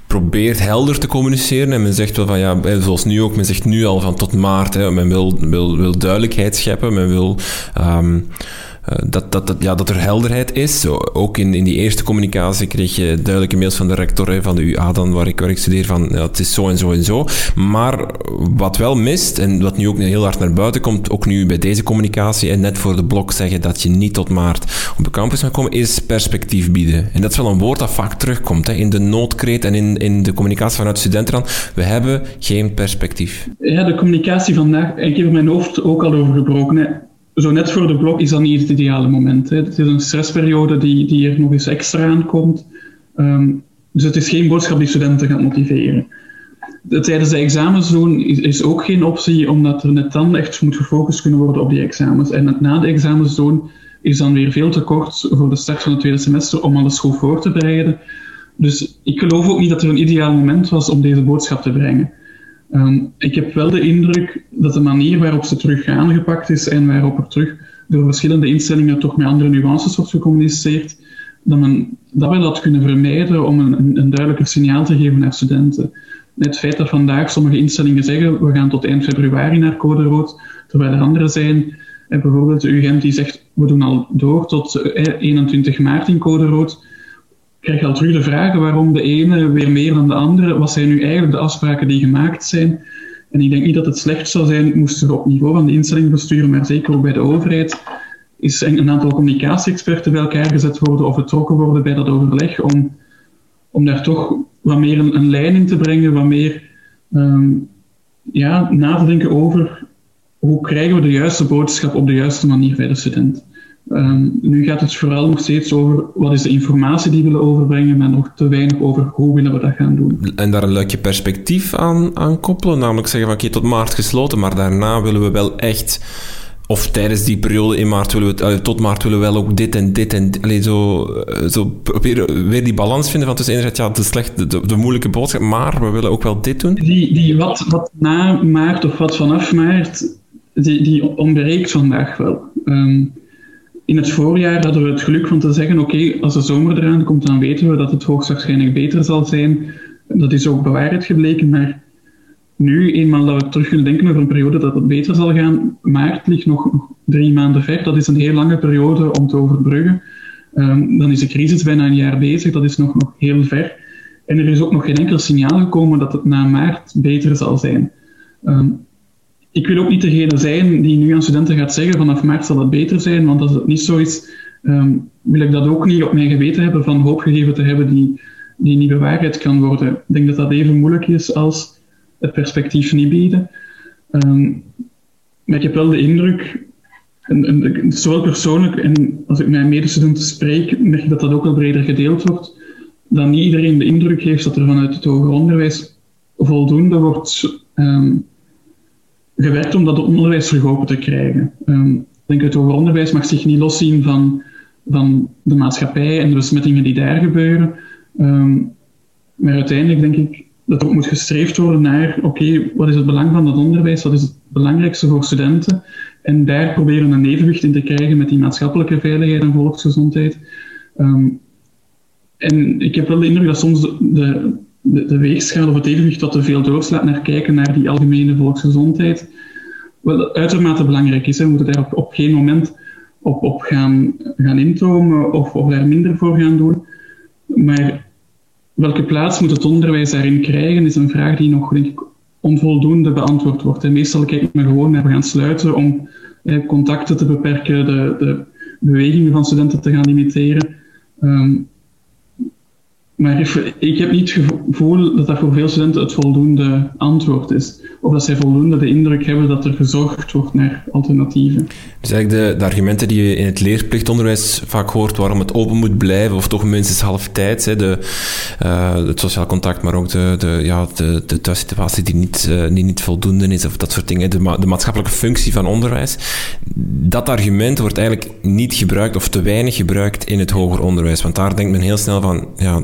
Speaker 1: probeert helder te communiceren en men zegt wel van ja, zoals nu ook, men zegt nu al van tot maart, hè, men wil, wil, wil duidelijkheid scheppen, men wil um, eh, dat, dat, dat, ja, dat er helderheid is. Zo, ook in, in die eerste communicatie kreeg je duidelijke mails van de rector van de UA, dan, waar, ik, waar ik studeer, van ja, het is zo en zo en zo. Maar wat wel mist, en wat nu ook heel hard naar buiten komt, ook nu bij deze communicatie, en net voor de blok zeggen dat je niet tot maart op de campus mag komen, is perspectief bieden. En dat is wel een woord dat vaak terugkomt hè, in de noodkreet en in, in de communicatie vanuit studenten. We hebben geen perspectief.
Speaker 2: Ja, de communicatie vandaag, ik heb er mijn hoofd ook al over gebroken zo net voor de blok is dat niet het ideale moment. Hè. Het is een stressperiode die, die er nog eens extra aankomt. Um, dus het is geen boodschap die studenten gaat motiveren. tijdens de examens doen is, is, ook geen optie, omdat er net dan echt moet gefocust kunnen worden op die examens. En na de examens doen is dan weer veel te kort voor de start van het tweede semester om alles goed voor te bereiden. Dus ik geloof ook niet dat er een ideaal moment was om deze boodschap te brengen. Um, ik heb wel de indruk dat de manier waarop ze terug aangepakt is en waarop er terug door verschillende instellingen toch met andere nuances wordt gecommuniceerd, dat men dat wel had kunnen vermijden om een, een, duidelijker signaal te geven naar studenten. Het feit dat vandaag sommige instellingen zeggen we gaan tot eind februari naar code rood, terwijl er andere zijn En bijvoorbeeld de UGent die zegt, we doen al door tot 21 maart in code rood. Krijg je al de vragen waarom de ene weer meer dan de andere. Wat zijn nu eigenlijk de afspraken die gemaakt zijn? En ik denk niet dat het slecht zou zijn, moesten er op niveau van de instellingbestuur, maar zeker ook bij de overheid, is een aantal communicatie-experten bij elkaar gezet worden of betrokken worden bij dat overleg om, om daar toch wat meer een, een lijn in te brengen, wat meer ehm, ja, na te denken over hoe krijgen we de juiste boodschap op de juiste manier bij de student. Ehm, nu gaat het vooral nog steeds over wat is de informatie die we willen overbrengen, maar nog te weinig over hoe willen we dat gaan doen.
Speaker 1: En daar een leukje perspectief aan, aan koppelen, namelijk zeggen van oké, tot maart gesloten, maar daarna willen we wel echt of tijdens die periode in maart willen we tot maart willen we wel ook dit en dit en alleen zo, eh, zo proberen weer die balans vinden van tussen enerzijds ja, de, slechte, de, de, moeilijke boodschap, maar we willen ook wel dit doen.
Speaker 2: Die, die wat, wat na maart of wat vanaf maart, die, die ontbreekt vandaag wel. Ehm, in het voorjaar hadden we het geluk van te zeggen, oké, als de zomer eraan komt, dan weten we dat het hoogstwaarschijnlijk beter zal zijn. Dat is ook bewaard gebleken, maar nu, eenmaal dat we terug kunnen denken over een periode dat het beter zal gaan, maart ligt nog, nog drie maanden ver. Dat is een heel lange periode om te overbruggen. Um, dan is de crisis bijna een jaar bezig, dat is nog, nog heel ver. En er is ook nog geen enkel signaal gekomen dat het na maart beter zal zijn. Um, ik wil ook niet degene zijn die nu aan studenten gaat zeggen vanaf maart zal het beter zijn, want als het niet zo is, um, wil ik dat ook niet op mijn geweten hebben van hoop gegeven te hebben die, die niet bewaarheid kan worden. Ik denk dat dat even moeilijk is als het perspectief niet bieden. Um, maar ik heb wel de indruk, en, en, zowel persoonlijk en als ik met medestudenten spreek, merk ik dat dat ook wel breder gedeeld wordt, dat niet iedereen de indruk heeft dat er vanuit het hoger onderwijs voldoende wordt um, gewerkt om dat onderwijs terug te krijgen. Um, ik denk het hoger onderwijs mag zich niet loszien van, van de maatschappij en de besmettingen die daar gebeuren. Um, maar uiteindelijk denk ik dat er ook moet gestreefd worden naar, oké, wat is het belang van dat onderwijs, wat is het belangrijkste voor studenten, en daar proberen een evenwicht in te krijgen met die maatschappelijke veiligheid en volksgezondheid. Um, en ik heb wel de indruk dat soms de, de, weegschaal of het evenwicht wat te veel doorslaat naar kijken naar die algemene volksgezondheid, wel uitermate belangrijk is. We moeten daar op, op geen moment op, op gaan, gaan intomen of, of daar minder voor gaan doen. Maar welke plaats moet het onderwijs daarin krijgen, is een vraag die nog, denk ik, onvoldoende beantwoord wordt. En meestal kijken we gewoon naar we gaan sluiten om eh, contacten te beperken, de, de, bewegingen van studenten te gaan limiteren. Um, maar ik heb niet het gevoel dat dat voor veel studenten het voldoende antwoord is. Of dat zij voldoende de indruk hebben dat er gezorgd wordt naar alternatieven.
Speaker 1: Dus eigenlijk de, argumenten die je in het leerplichtonderwijs vaak hoort, waarom het open moet blijven, of toch minstens halftijds, hè, de, uh, het sociaal contact, maar ook de, de, ja, de, de thuissituatie die niet, uh, niet voldoende is, of dat soort dingen, de, de maatschappelijke functie van onderwijs. Dat argument wordt eigenlijk niet gebruikt, of te weinig gebruikt in het hoger onderwijs. Want daar denkt men heel snel van, ja,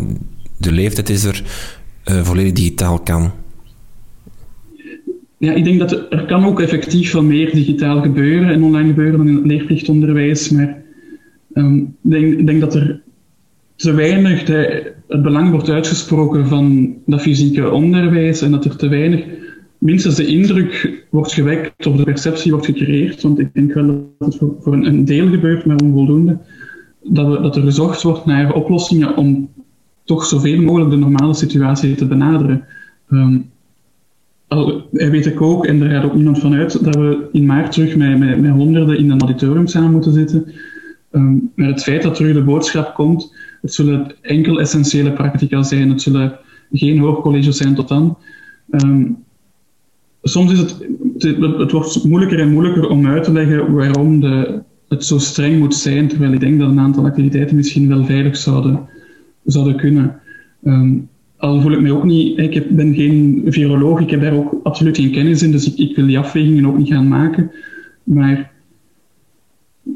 Speaker 1: de leeftijd is er uh, volledig digitaal kan?
Speaker 2: Ja, ik denk dat er, kan ook effectief wel meer digitaal gebeuren en online gebeuren dan in het leerplichtonderwijs, maar um, ik denk, denk, dat er te weinig het belang wordt uitgesproken van dat fysieke onderwijs en dat er te weinig, minstens de indruk wordt gewekt of de perceptie wordt gecreëerd, want ik denk wel dat het voor, een, deel gebeurt, maar onvoldoende, dat, we, dat er gezocht wordt naar oplossingen om toch zoveel mogelijk de normale situatie te benaderen. Um, al, weet ik ook, en daar gaat ook niemand van uit, dat we in maart terug met, met, honderden in een auditorium samen moeten zitten. Um, maar het feit dat terug de boodschap komt, het zullen enkel essentiële practica zijn, het zullen geen hoogcolleges zijn tot dan. Um, soms is het, het, wordt moeilijker en moeilijker om uit te leggen waarom de, het zo streng moet zijn, terwijl ik denk dat een aantal activiteiten misschien wel veilig zouden zouden kunnen. Um, al voel ik mij ook niet, ik ben geen viroloog, ik heb daar ook absoluut geen kennis in, dus ik, wil die afwegingen ook niet gaan maken. Maar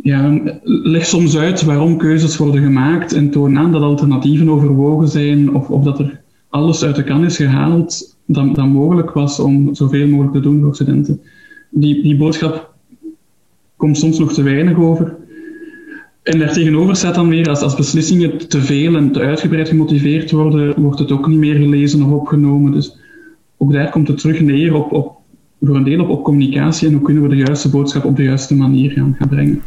Speaker 2: ja, leg soms uit waarom keuzes worden gemaakt en toon aan dat alternatieven overwogen zijn of, of dat er alles uit de kan is gehaald dat, dat mogelijk was om zoveel mogelijk te doen voor studenten. Die, die boodschap komt soms nog te weinig over. En daartegenover staat dan weer, als, als beslissingen te veel en te uitgebreid gemotiveerd worden, wordt het ook niet meer gelezen of opgenomen. Dus ook daar komt het terug neer op, op voor een deel op, op communicatie en hoe kunnen we de juiste boodschap op de juiste manier gaan, gaan brengen.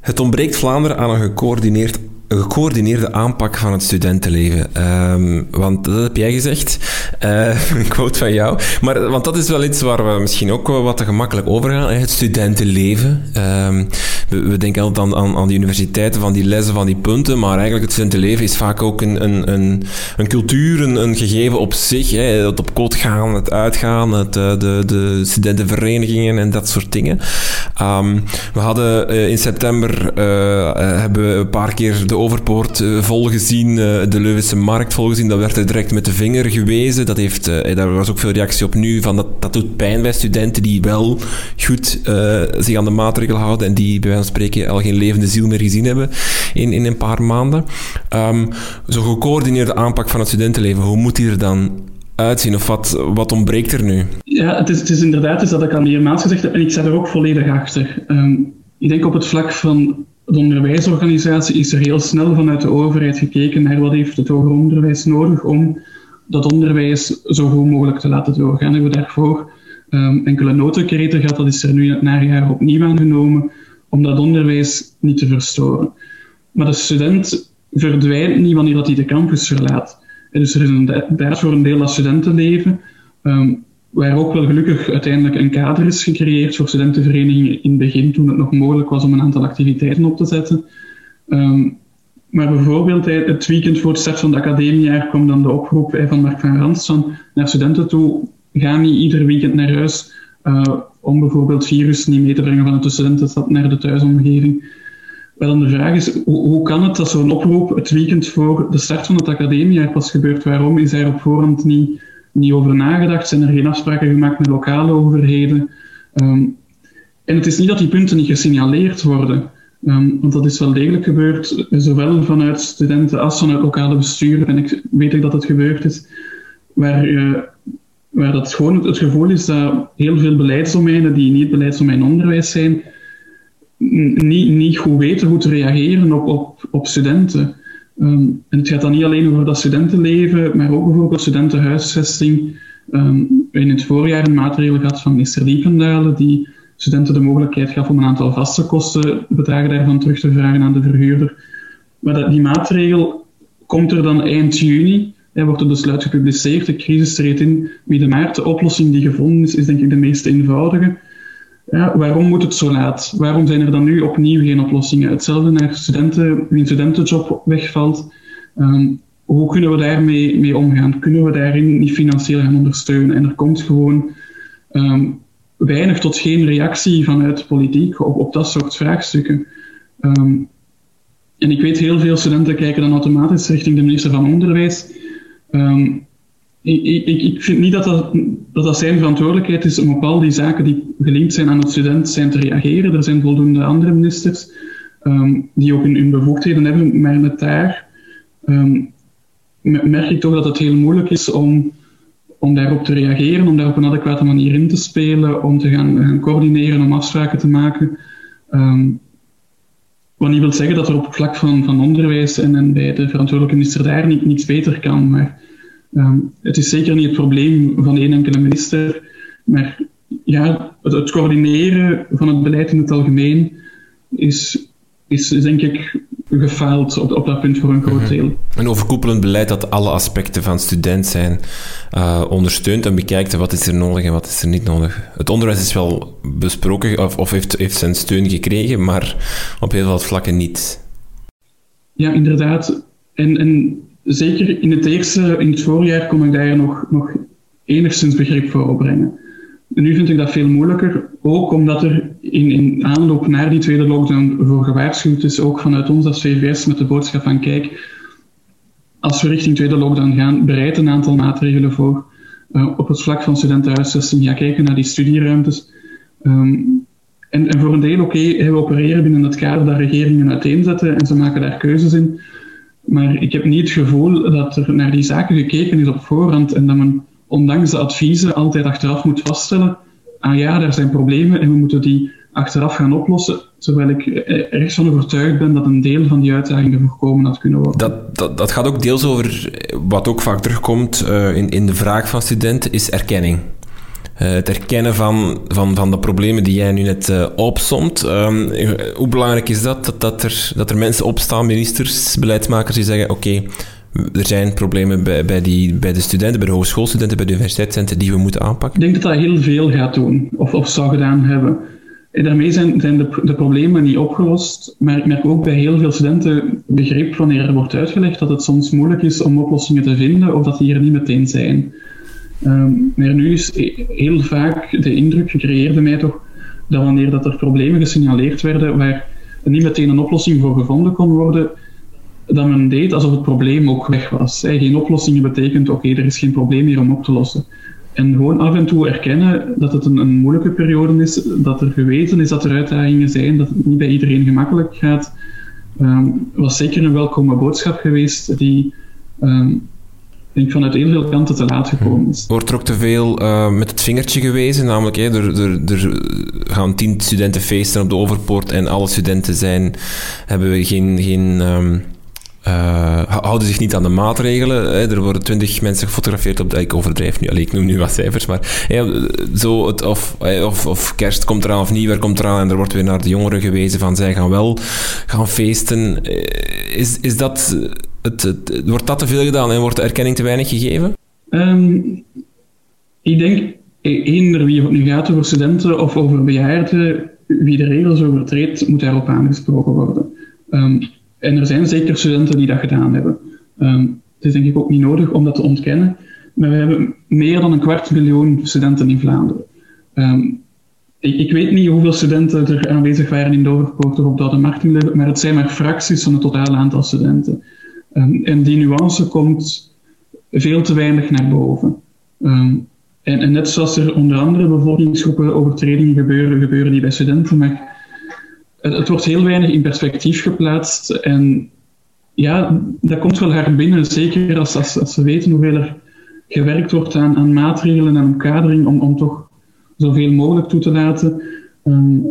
Speaker 1: Het ontbreekt Vlaanderen aan een gecoördineerd een gecoördineerde aanpak van het studentenleven. Ehm, want dat heb jij gezegd. Uh, een quote van jou. Maar, want dat is wel iets waar we misschien ook wat te gemakkelijk over gaan. Het studentenleven. Um, we, denken altijd aan, aan, die universiteiten, van die lessen, van die punten. Maar eigenlijk het studentenleven is vaak ook een, een, een, een cultuur, een, gegeven op zich. Hè. Het op kot gaan, het uitgaan, het, eh, de, de studentenverenigingen en dat soort dingen. Um, we hadden uh, in september hebben we een paar keer Overpoort uh, volgezien, uh, de Leuvense Markt volgezien. Dat werd er direct met de vinger gewezen. Dat heeft, uh, daar was ook veel reactie op nu. Van dat, dat doet pijn bij studenten die wel goed zich aan de maatregelen houden en die bij wijze van spreken al geen levende ziel meer gezien hebben in, in een paar maanden. Um, Zo'n gecoördineerde aanpak van het studentenleven, hoe moet die er dan uitzien? Of wat, wat ontbreekt er nu?
Speaker 2: Ja, het is, het is inderdaad is dat ik al meermaals gezegd heb en ik sta er ook volledig achter. Um, ik denk op het vlak van de onderwijsorganisatie is er heel snel vanuit de overheid gekeken naar wat heeft het hoger onderwijs nodig om dat onderwijs zo goed mogelijk te laten doorgaan. Hebben we daarvoor um, enkele notenkreten gehad, dat is er nu in het najaar opnieuw aangenomen, om dat onderwijs niet te verstoren. Maar de student verdwijnt niet wanneer dat hij de campus verlaat. En dus er is inderdaad voor een deel dat studentenleven, um, waar ook wel gelukkig uiteindelijk een kader is gecreëerd voor studentenverenigingen in het begin, toen het nog mogelijk was om een aantal activiteiten op te zetten. Um, maar bijvoorbeeld het weekend voor het start van het academiejaar kwam dan de oproep van Mark van Randstad naar studenten toe. Ga niet ieder weekend naar huis uh, om bijvoorbeeld virus niet mee te brengen van de studentenstad naar de thuisomgeving. Wel, dan de vraag is, hoe, kan het dat zo'n oproep het weekend voor de start van het academiejaar pas gebeurt? Waarom is daar op voorhand niet niet over nagedacht, zijn er geen afspraken gemaakt met lokale overheden. Um, en het is niet dat die punten niet gesignaleerd worden, um, want dat is wel degelijk gebeurd, zowel vanuit studenten als vanuit lokale besturen. En ik weet ik dat het gebeurd is, waar, uh, waar dat gewoon het gevoel is dat heel veel beleidsdomeinen die niet beleidsdomein onderwijs zijn, niet, niet goed weten hoe te reageren op, op, op studenten. Um, en het gaat dan niet alleen over dat studentenleven, maar ook bijvoorbeeld studentenhuisvesting. Um, in het voorjaar een maatregel gehad van minister Diependalen, die studenten de mogelijkheid gaf om een aantal vaste kostenbedragen daarvan terug te vragen aan de verhuurder. Maar dat, die maatregel komt er dan eind juni. Er wordt het besluit gepubliceerd, de crisis treedt in de maart. De oplossing die gevonden is, is denk ik de meest eenvoudige. Ja, waarom moet het zo laat? Waarom zijn er dan nu opnieuw geen oplossingen? Hetzelfde naar studenten, wie een studentenjob wegvalt. Um, hoe kunnen we daarmee mee omgaan? Kunnen we daarin niet financieel gaan ondersteunen? En er komt gewoon um, weinig tot geen reactie vanuit politiek op, op dat soort vraagstukken. Um, en ik weet, heel veel studenten kijken dan automatisch richting de minister van Onderwijs. Ik, ik, ik, vind niet dat dat, dat zijn verantwoordelijkheid is om op al die zaken die gelinkt zijn aan het student te reageren. Er zijn voldoende andere ministers um, die ook hun, bevoegdheden hebben, maar met daar um, merk ik toch dat het heel moeilijk is om, om daarop te reageren, om daar op een adequate manier in te spelen, om te gaan, gaan coördineren, om afspraken te maken. Um, wat niet wil zeggen dat er op het vlak van, van onderwijs en, en bij de verantwoordelijke minister daar niet, niets beter kan, maar Um, het is zeker niet het probleem van één enkele minister, maar ja, het, het, coördineren van het beleid in het algemeen is, is denk ik gefaald op, op dat punt voor een groot mhm. deel.
Speaker 1: Een overkoepelend beleid dat alle aspecten van student zijn uh, ondersteunt en bekijkt wat is er nodig en wat is er niet nodig. Het onderwijs is wel besproken of, of heeft, heeft zijn steun gekregen, maar op heel veel vlakken niet.
Speaker 2: Ja, inderdaad. En, en zeker in het eerste, in het voorjaar, kon ik daar nog, nog enigszins begrip voor opbrengen. En nu vind ik dat veel moeilijker, ook omdat er in, in aanloop naar die tweede lockdown voor gewaarschuwd is, ook vanuit ons als VVS met de boodschap van kijk, als we richting tweede lockdown gaan, bereid een aantal maatregelen voor. Uh, op het vlak van studentenhuisvesting, ga kijken naar die studieruimtes. Um, en, en, voor een deel, oké, okay, we opereren binnen het kader dat regeringen uiteenzetten en ze maken daar keuzes in. Maar ik heb niet het gevoel dat er naar die zaken gekeken is op voorhand en dat men, ondanks de adviezen, altijd achteraf moet vaststellen: ah ja, er zijn problemen en we moeten die achteraf gaan oplossen. Terwijl ik erg van overtuigd ben dat een deel van die uitdagingen voorkomen had kunnen worden.
Speaker 1: Dat, dat, dat gaat ook deels over wat ook vaak terugkomt uh, in, in de vraag van studenten, is erkenning. Het erkennen van, van, van de problemen die jij nu net uh, hoe belangrijk is dat, dat, dat, er, dat er mensen opstaan, ministers, beleidsmakers, die zeggen: Oké, er zijn problemen bij, bij, die, bij de studenten, bij de hogeschoolstudenten, bij de universiteitsstudenten die we moeten aanpakken?
Speaker 2: Ik denk dat dat heel veel gaat doen, of, of zou gedaan hebben. En daarmee zijn, zijn de, de, problemen niet opgelost, maar ik merk ook bij heel veel studenten begrip wanneer er wordt uitgelegd dat het soms moeilijk is om oplossingen te vinden of dat die er niet meteen zijn. Um, maar nu is heel vaak de indruk gecreëerd mij toch dat wanneer dat er problemen gesignaleerd werden waar niet meteen een oplossing voor gevonden kon worden, dat men deed alsof het probleem ook weg was. Geen oplossingen betekent, oké, er is geen probleem meer om op te lossen. En gewoon af en toe erkennen dat het een, een, moeilijke periode is, dat er geweten is dat er uitdagingen zijn, dat het niet bij iedereen gemakkelijk gaat, um, was zeker een welkome boodschap geweest die um, denk vanuit heel veel kanten te laat gekomen is.
Speaker 1: Wordt er ook te veel uh, met het vingertje gewezen? Namelijk, hè, er, er, er, gaan tien studenten feesten op de Overpoort en alle studenten zijn, hebben geen, geen um, uh, houden zich niet aan de maatregelen. Hè. Er worden twintig mensen gefotografeerd op de... Ik overdrijf nu, ik noem nu wat cijfers, maar zo het, of, of, of, kerst komt eraan of nieuwjaar komt eraan en er wordt weer naar de jongeren gewezen van zij gaan wel gaan feesten. Eh, is, is dat... Het, wordt dat te veel gedaan en wordt de erkenning te weinig gegeven?
Speaker 2: Um, ik denk, eender wie het nu gaat over studenten of over bejaarden, wie de regels overtreedt, moet daarop aangesproken worden. Um, en er zijn zeker studenten die dat gedaan hebben. Um, het is denk ik ook niet nodig om dat te ontkennen. Maar we hebben meer dan een kwart miljoen studenten in Vlaanderen. Ik, ik, weet niet hoeveel studenten er aanwezig waren in Doverpoort of op Martinleeuwen, maar het zijn maar fracties van het totale aantal studenten. En die nuance komt veel te weinig naar boven. En, en, net zoals er onder andere bevolkingsgroepen overtredingen gebeuren, gebeuren die bij studenten, maar het wordt heel weinig in perspectief geplaatst. En ja, dat komt wel hard binnen, zeker als, als, we weten hoeveel er gewerkt wordt aan, aan maatregelen en omkadering om, om toch zoveel mogelijk toe te laten. Um,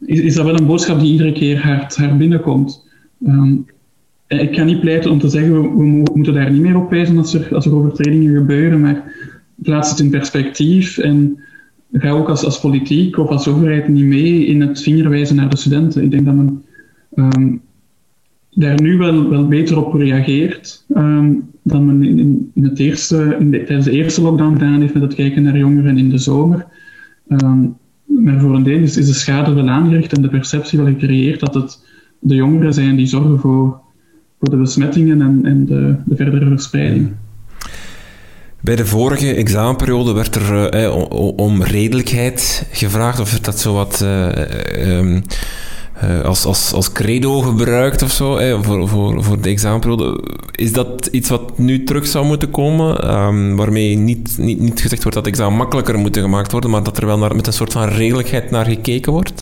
Speaker 2: is, dat wel een boodschap die iedere keer hard binnenkomt. Um, ik kan niet pleiten om te zeggen, we, we, moeten daar niet meer op wijzen als er, als er overtredingen gebeuren, maar plaats het in perspectief en ga ook als, als politiek of als overheid niet mee in het vingerwijzen naar de studenten. Ik denk dat men um, daar nu wel, beter op reageert um, dan men in, in het eerste, in de, tijdens de eerste lockdown gedaan heeft met het kijken naar jongeren in de zomer. Um, maar voor een deel is, is de schade wel aangericht en de perceptie wel gecreëerd dat het de jongeren zijn die zorgen voor, de besmettingen en, en de, de verdere verspreiding.
Speaker 1: Bij de vorige examenperiode werd er eh, om redelijkheid gevraagd, of dat zo wat eh, uh, als, als, als credo gebruikt of zo, eh, voor, voor, voor de examenperiode. Is dat iets wat nu terug zou moeten komen, um, waarmee niet, niet, niet gezegd wordt dat examen makkelijker moet gemaakt worden, maar dat er wel naar, met een soort van redelijkheid naar gekeken wordt?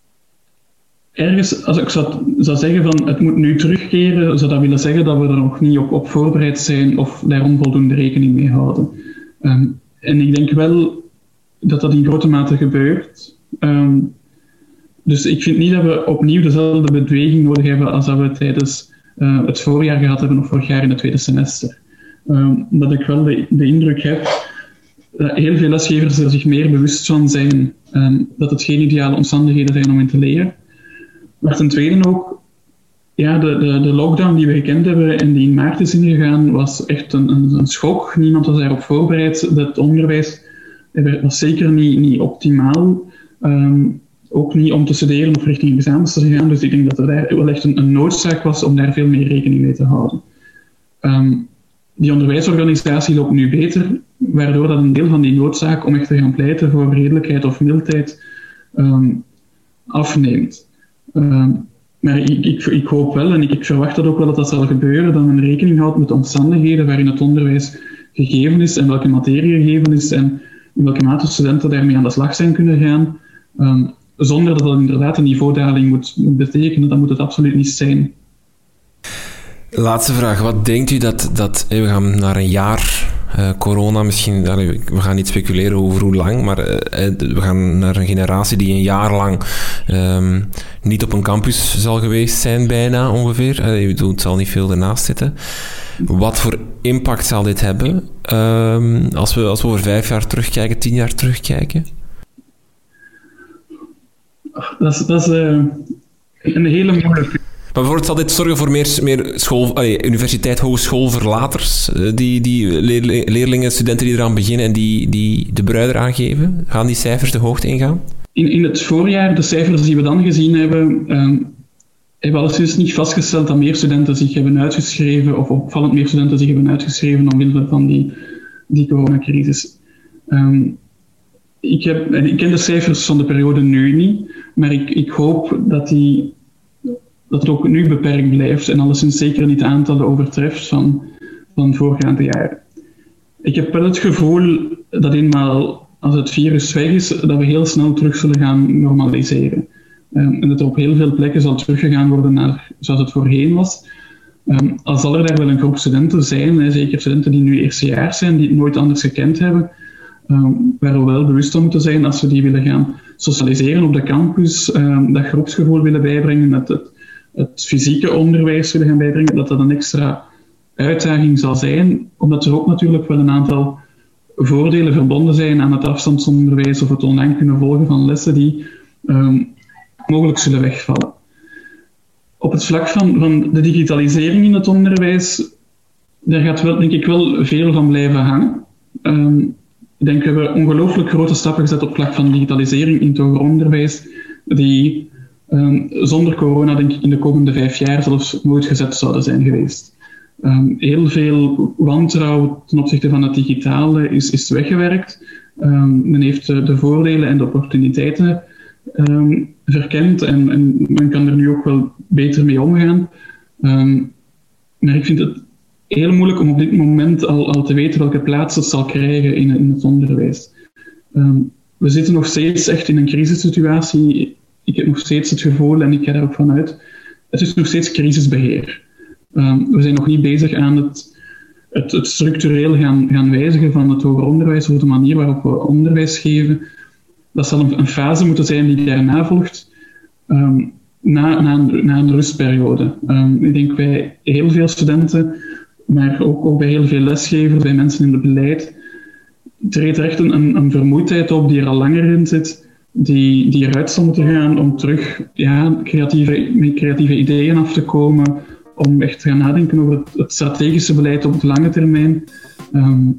Speaker 2: Ergens, als ik zou, zou zeggen van het moet nu terugkeren, zou dat willen zeggen dat we er nog niet op, op voorbereid zijn of daar onvoldoende rekening mee houden. Um, en ik denk wel dat dat in grote mate gebeurt. Um, dus ik vind niet dat we opnieuw dezelfde beweging nodig hebben als dat we tijdens uh, het voorjaar gehad hebben of vorig jaar in het tweede semester. Um, dat ik wel de, de, indruk heb dat heel veel lesgevers er zich meer bewust van zijn dat het geen ideale omstandigheden zijn om in te leren. Maar ten tweede ook, ja, de, de, de, lockdown die we gekend hebben en die in maart is ingegaan, was echt een, een, een schok. Niemand was daarop voorbereid. Het onderwijs was zeker niet, niet optimaal. Um, ook niet om te studeren of richting examens te gaan. Dus ik denk dat er daar wel echt een, een noodzaak was om daar veel meer rekening mee te houden. Um, die onderwijsorganisatie loopt nu beter, waardoor dat een deel van die noodzaak om echt te gaan pleiten voor redelijkheid of mildheid um, afneemt. Um, maar ik, ik, ik, hoop wel en ik, verwacht dat ook wel dat dat zal gebeuren, dat men rekening houdt met de omstandigheden waarin het onderwijs gegeven is en welke materie gegeven is en in welke mate studenten daarmee aan de slag zijn kunnen gaan. Um, zonder dat dat inderdaad een niveaudaling moet, betekenen. Dat moet het absoluut niet zijn.
Speaker 1: Laatste vraag. Wat denkt u dat, dat we gaan naar een jaar uh, corona misschien, we gaan niet speculeren over hoe lang, maar uh, we gaan naar een generatie die een jaar lang um, niet op een campus zal geweest zijn, bijna ongeveer. Het zal niet veel ernaast zitten. Wat voor impact zal dit hebben um, als, we, als we over vijf jaar terugkijken, tien jaar terugkijken?
Speaker 2: Dat is, dat is een hele moeilijke.
Speaker 1: Bijvoorbeeld zal dit zorgen voor meer, meer school, allee, universiteit, hogeschoolverlaters? Die, die leerlingen, studenten die eraan beginnen en die, die de bruider aangeven? Gaan die cijfers de hoogte ingaan?
Speaker 2: In, in het voorjaar, de cijfers die we dan gezien hebben, um, hebben we alleszins niet vastgesteld dat meer studenten zich hebben uitgeschreven, of opvallend meer studenten zich hebben uitgeschreven omwille van die, die coronacrisis. Um, ik, heb, ik ken de cijfers van de periode nu niet, maar ik, ik hoop dat, die, dat het ook nu beperkt blijft en alleszins zeker niet aantallen overtreft van, van voorgaande jaren. Ik heb wel het gevoel dat eenmaal als het virus weg is, dat we heel snel terug zullen gaan normaliseren. Um, en dat er op heel veel plekken zal teruggegaan worden naar zoals het voorheen was. Um, al zal er daar wel een groep studenten zijn, hè, zeker studenten die nu eerstejaars zijn, die het nooit anders gekend hebben, um, waar we wel bewust van moeten zijn als we die willen gaan socialiseren op de campus, dat groepsgevoel willen bijbrengen, dat het, het fysieke onderwijs willen gaan bijbrengen, dat dat een extra uitdaging zal zijn, omdat er ook natuurlijk wel een aantal voordelen verbonden zijn aan het afstandsonderwijs of het online kunnen volgen van lessen die um, mogelijk zullen wegvallen. Op het vlak van, de digitalisering in het onderwijs, daar gaat wel, denk ik wel veel van blijven hangen. Um, ik denk dat we ongelooflijk grote stappen gezet op het vlak van digitalisering in het onderwijs, die um, zonder corona denk ik in de komende vijf jaar zelfs nooit gezet zouden zijn geweest. Um, heel veel wantrouwen ten opzichte van het digitale is, is weggewerkt. Um, men heeft de, de, voordelen en de opportuniteiten verkend en, en, men kan er nu ook wel beter mee omgaan. maar ik vind het heel moeilijk om op dit moment al, al te weten welke plaats het zal krijgen in, in het onderwijs. we zitten nog steeds echt in een crisissituatie. Ik heb nog steeds het gevoel, en ik ga daar ook vanuit, het is nog steeds crisisbeheer. Um, we zijn nog niet bezig aan het, het, structureel gaan, gaan wijzigen van het hoger onderwijs of de manier waarop we onderwijs geven. Dat zal een, fase moeten zijn die daarna volgt, um, na, een, na, een, rustperiode. Um, ik denk bij heel veel studenten, maar ook, ook bij heel veel lesgevers, bij mensen in het beleid, treedt echt een, een, vermoeidheid op die er al langer in zit, die, die eruit zal moeten gaan om terug ja, creatieve, met creatieve ideeën af te komen, om echt te gaan nadenken over het, strategische beleid op de lange termijn. Um,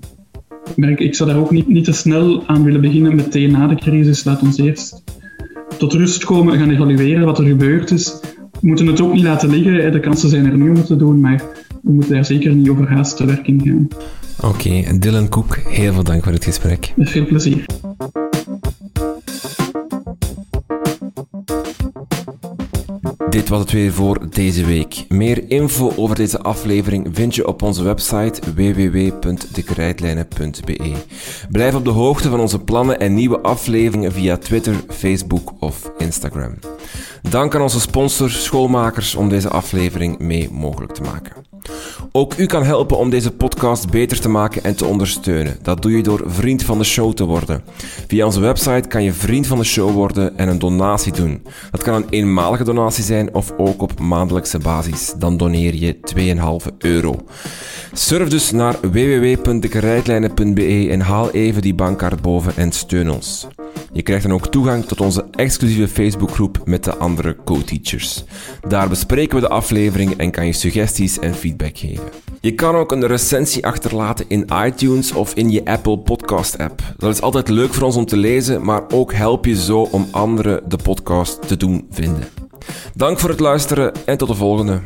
Speaker 2: maar ik, zou daar ook niet, niet te snel aan willen beginnen meteen na de crisis. Laat ons eerst tot rust komen en gaan evalueren wat er gebeurd is. We moeten het ook niet laten liggen. De kansen zijn er nu om het te doen, maar we moeten daar zeker niet overhaast te werk in gaan.
Speaker 1: Oké, okay, Dylan Koek, heel veel dank voor het gesprek.
Speaker 2: Met veel plezier.
Speaker 1: Dit was het weer voor deze week. Meer info over deze aflevering vind je op onze website www.dekrijtlijnen.be. Blijf op de hoogte van onze plannen en nieuwe afleveringen via Twitter, Facebook of Instagram. Dank aan onze sponsors, schoolmakers, om deze aflevering mee mogelijk te maken. Ook u kan helpen om deze podcast beter te maken en te ondersteunen. Dat doe je door vriend van de show te worden. Via onze website kan je vriend van de show worden en een donatie doen. Dat kan een eenmalige donatie zijn of ook op maandelijkse basis. Dan doneer je 2,5 euro. Surf dus naar www.dekrijtlijnen.be en haal even die bankkaart boven en steun ons. Je krijgt dan ook toegang tot onze exclusieve Facebookgroep met de andere co-teachers. Daar bespreken we de aflevering en kan je suggesties en geven. Je kan ook een recensie achterlaten in iTunes of in je Apple Podcast app. Dat is altijd leuk voor ons om te lezen, maar ook help je zo om anderen de podcast te doen vinden. Dank voor het luisteren en tot de volgende.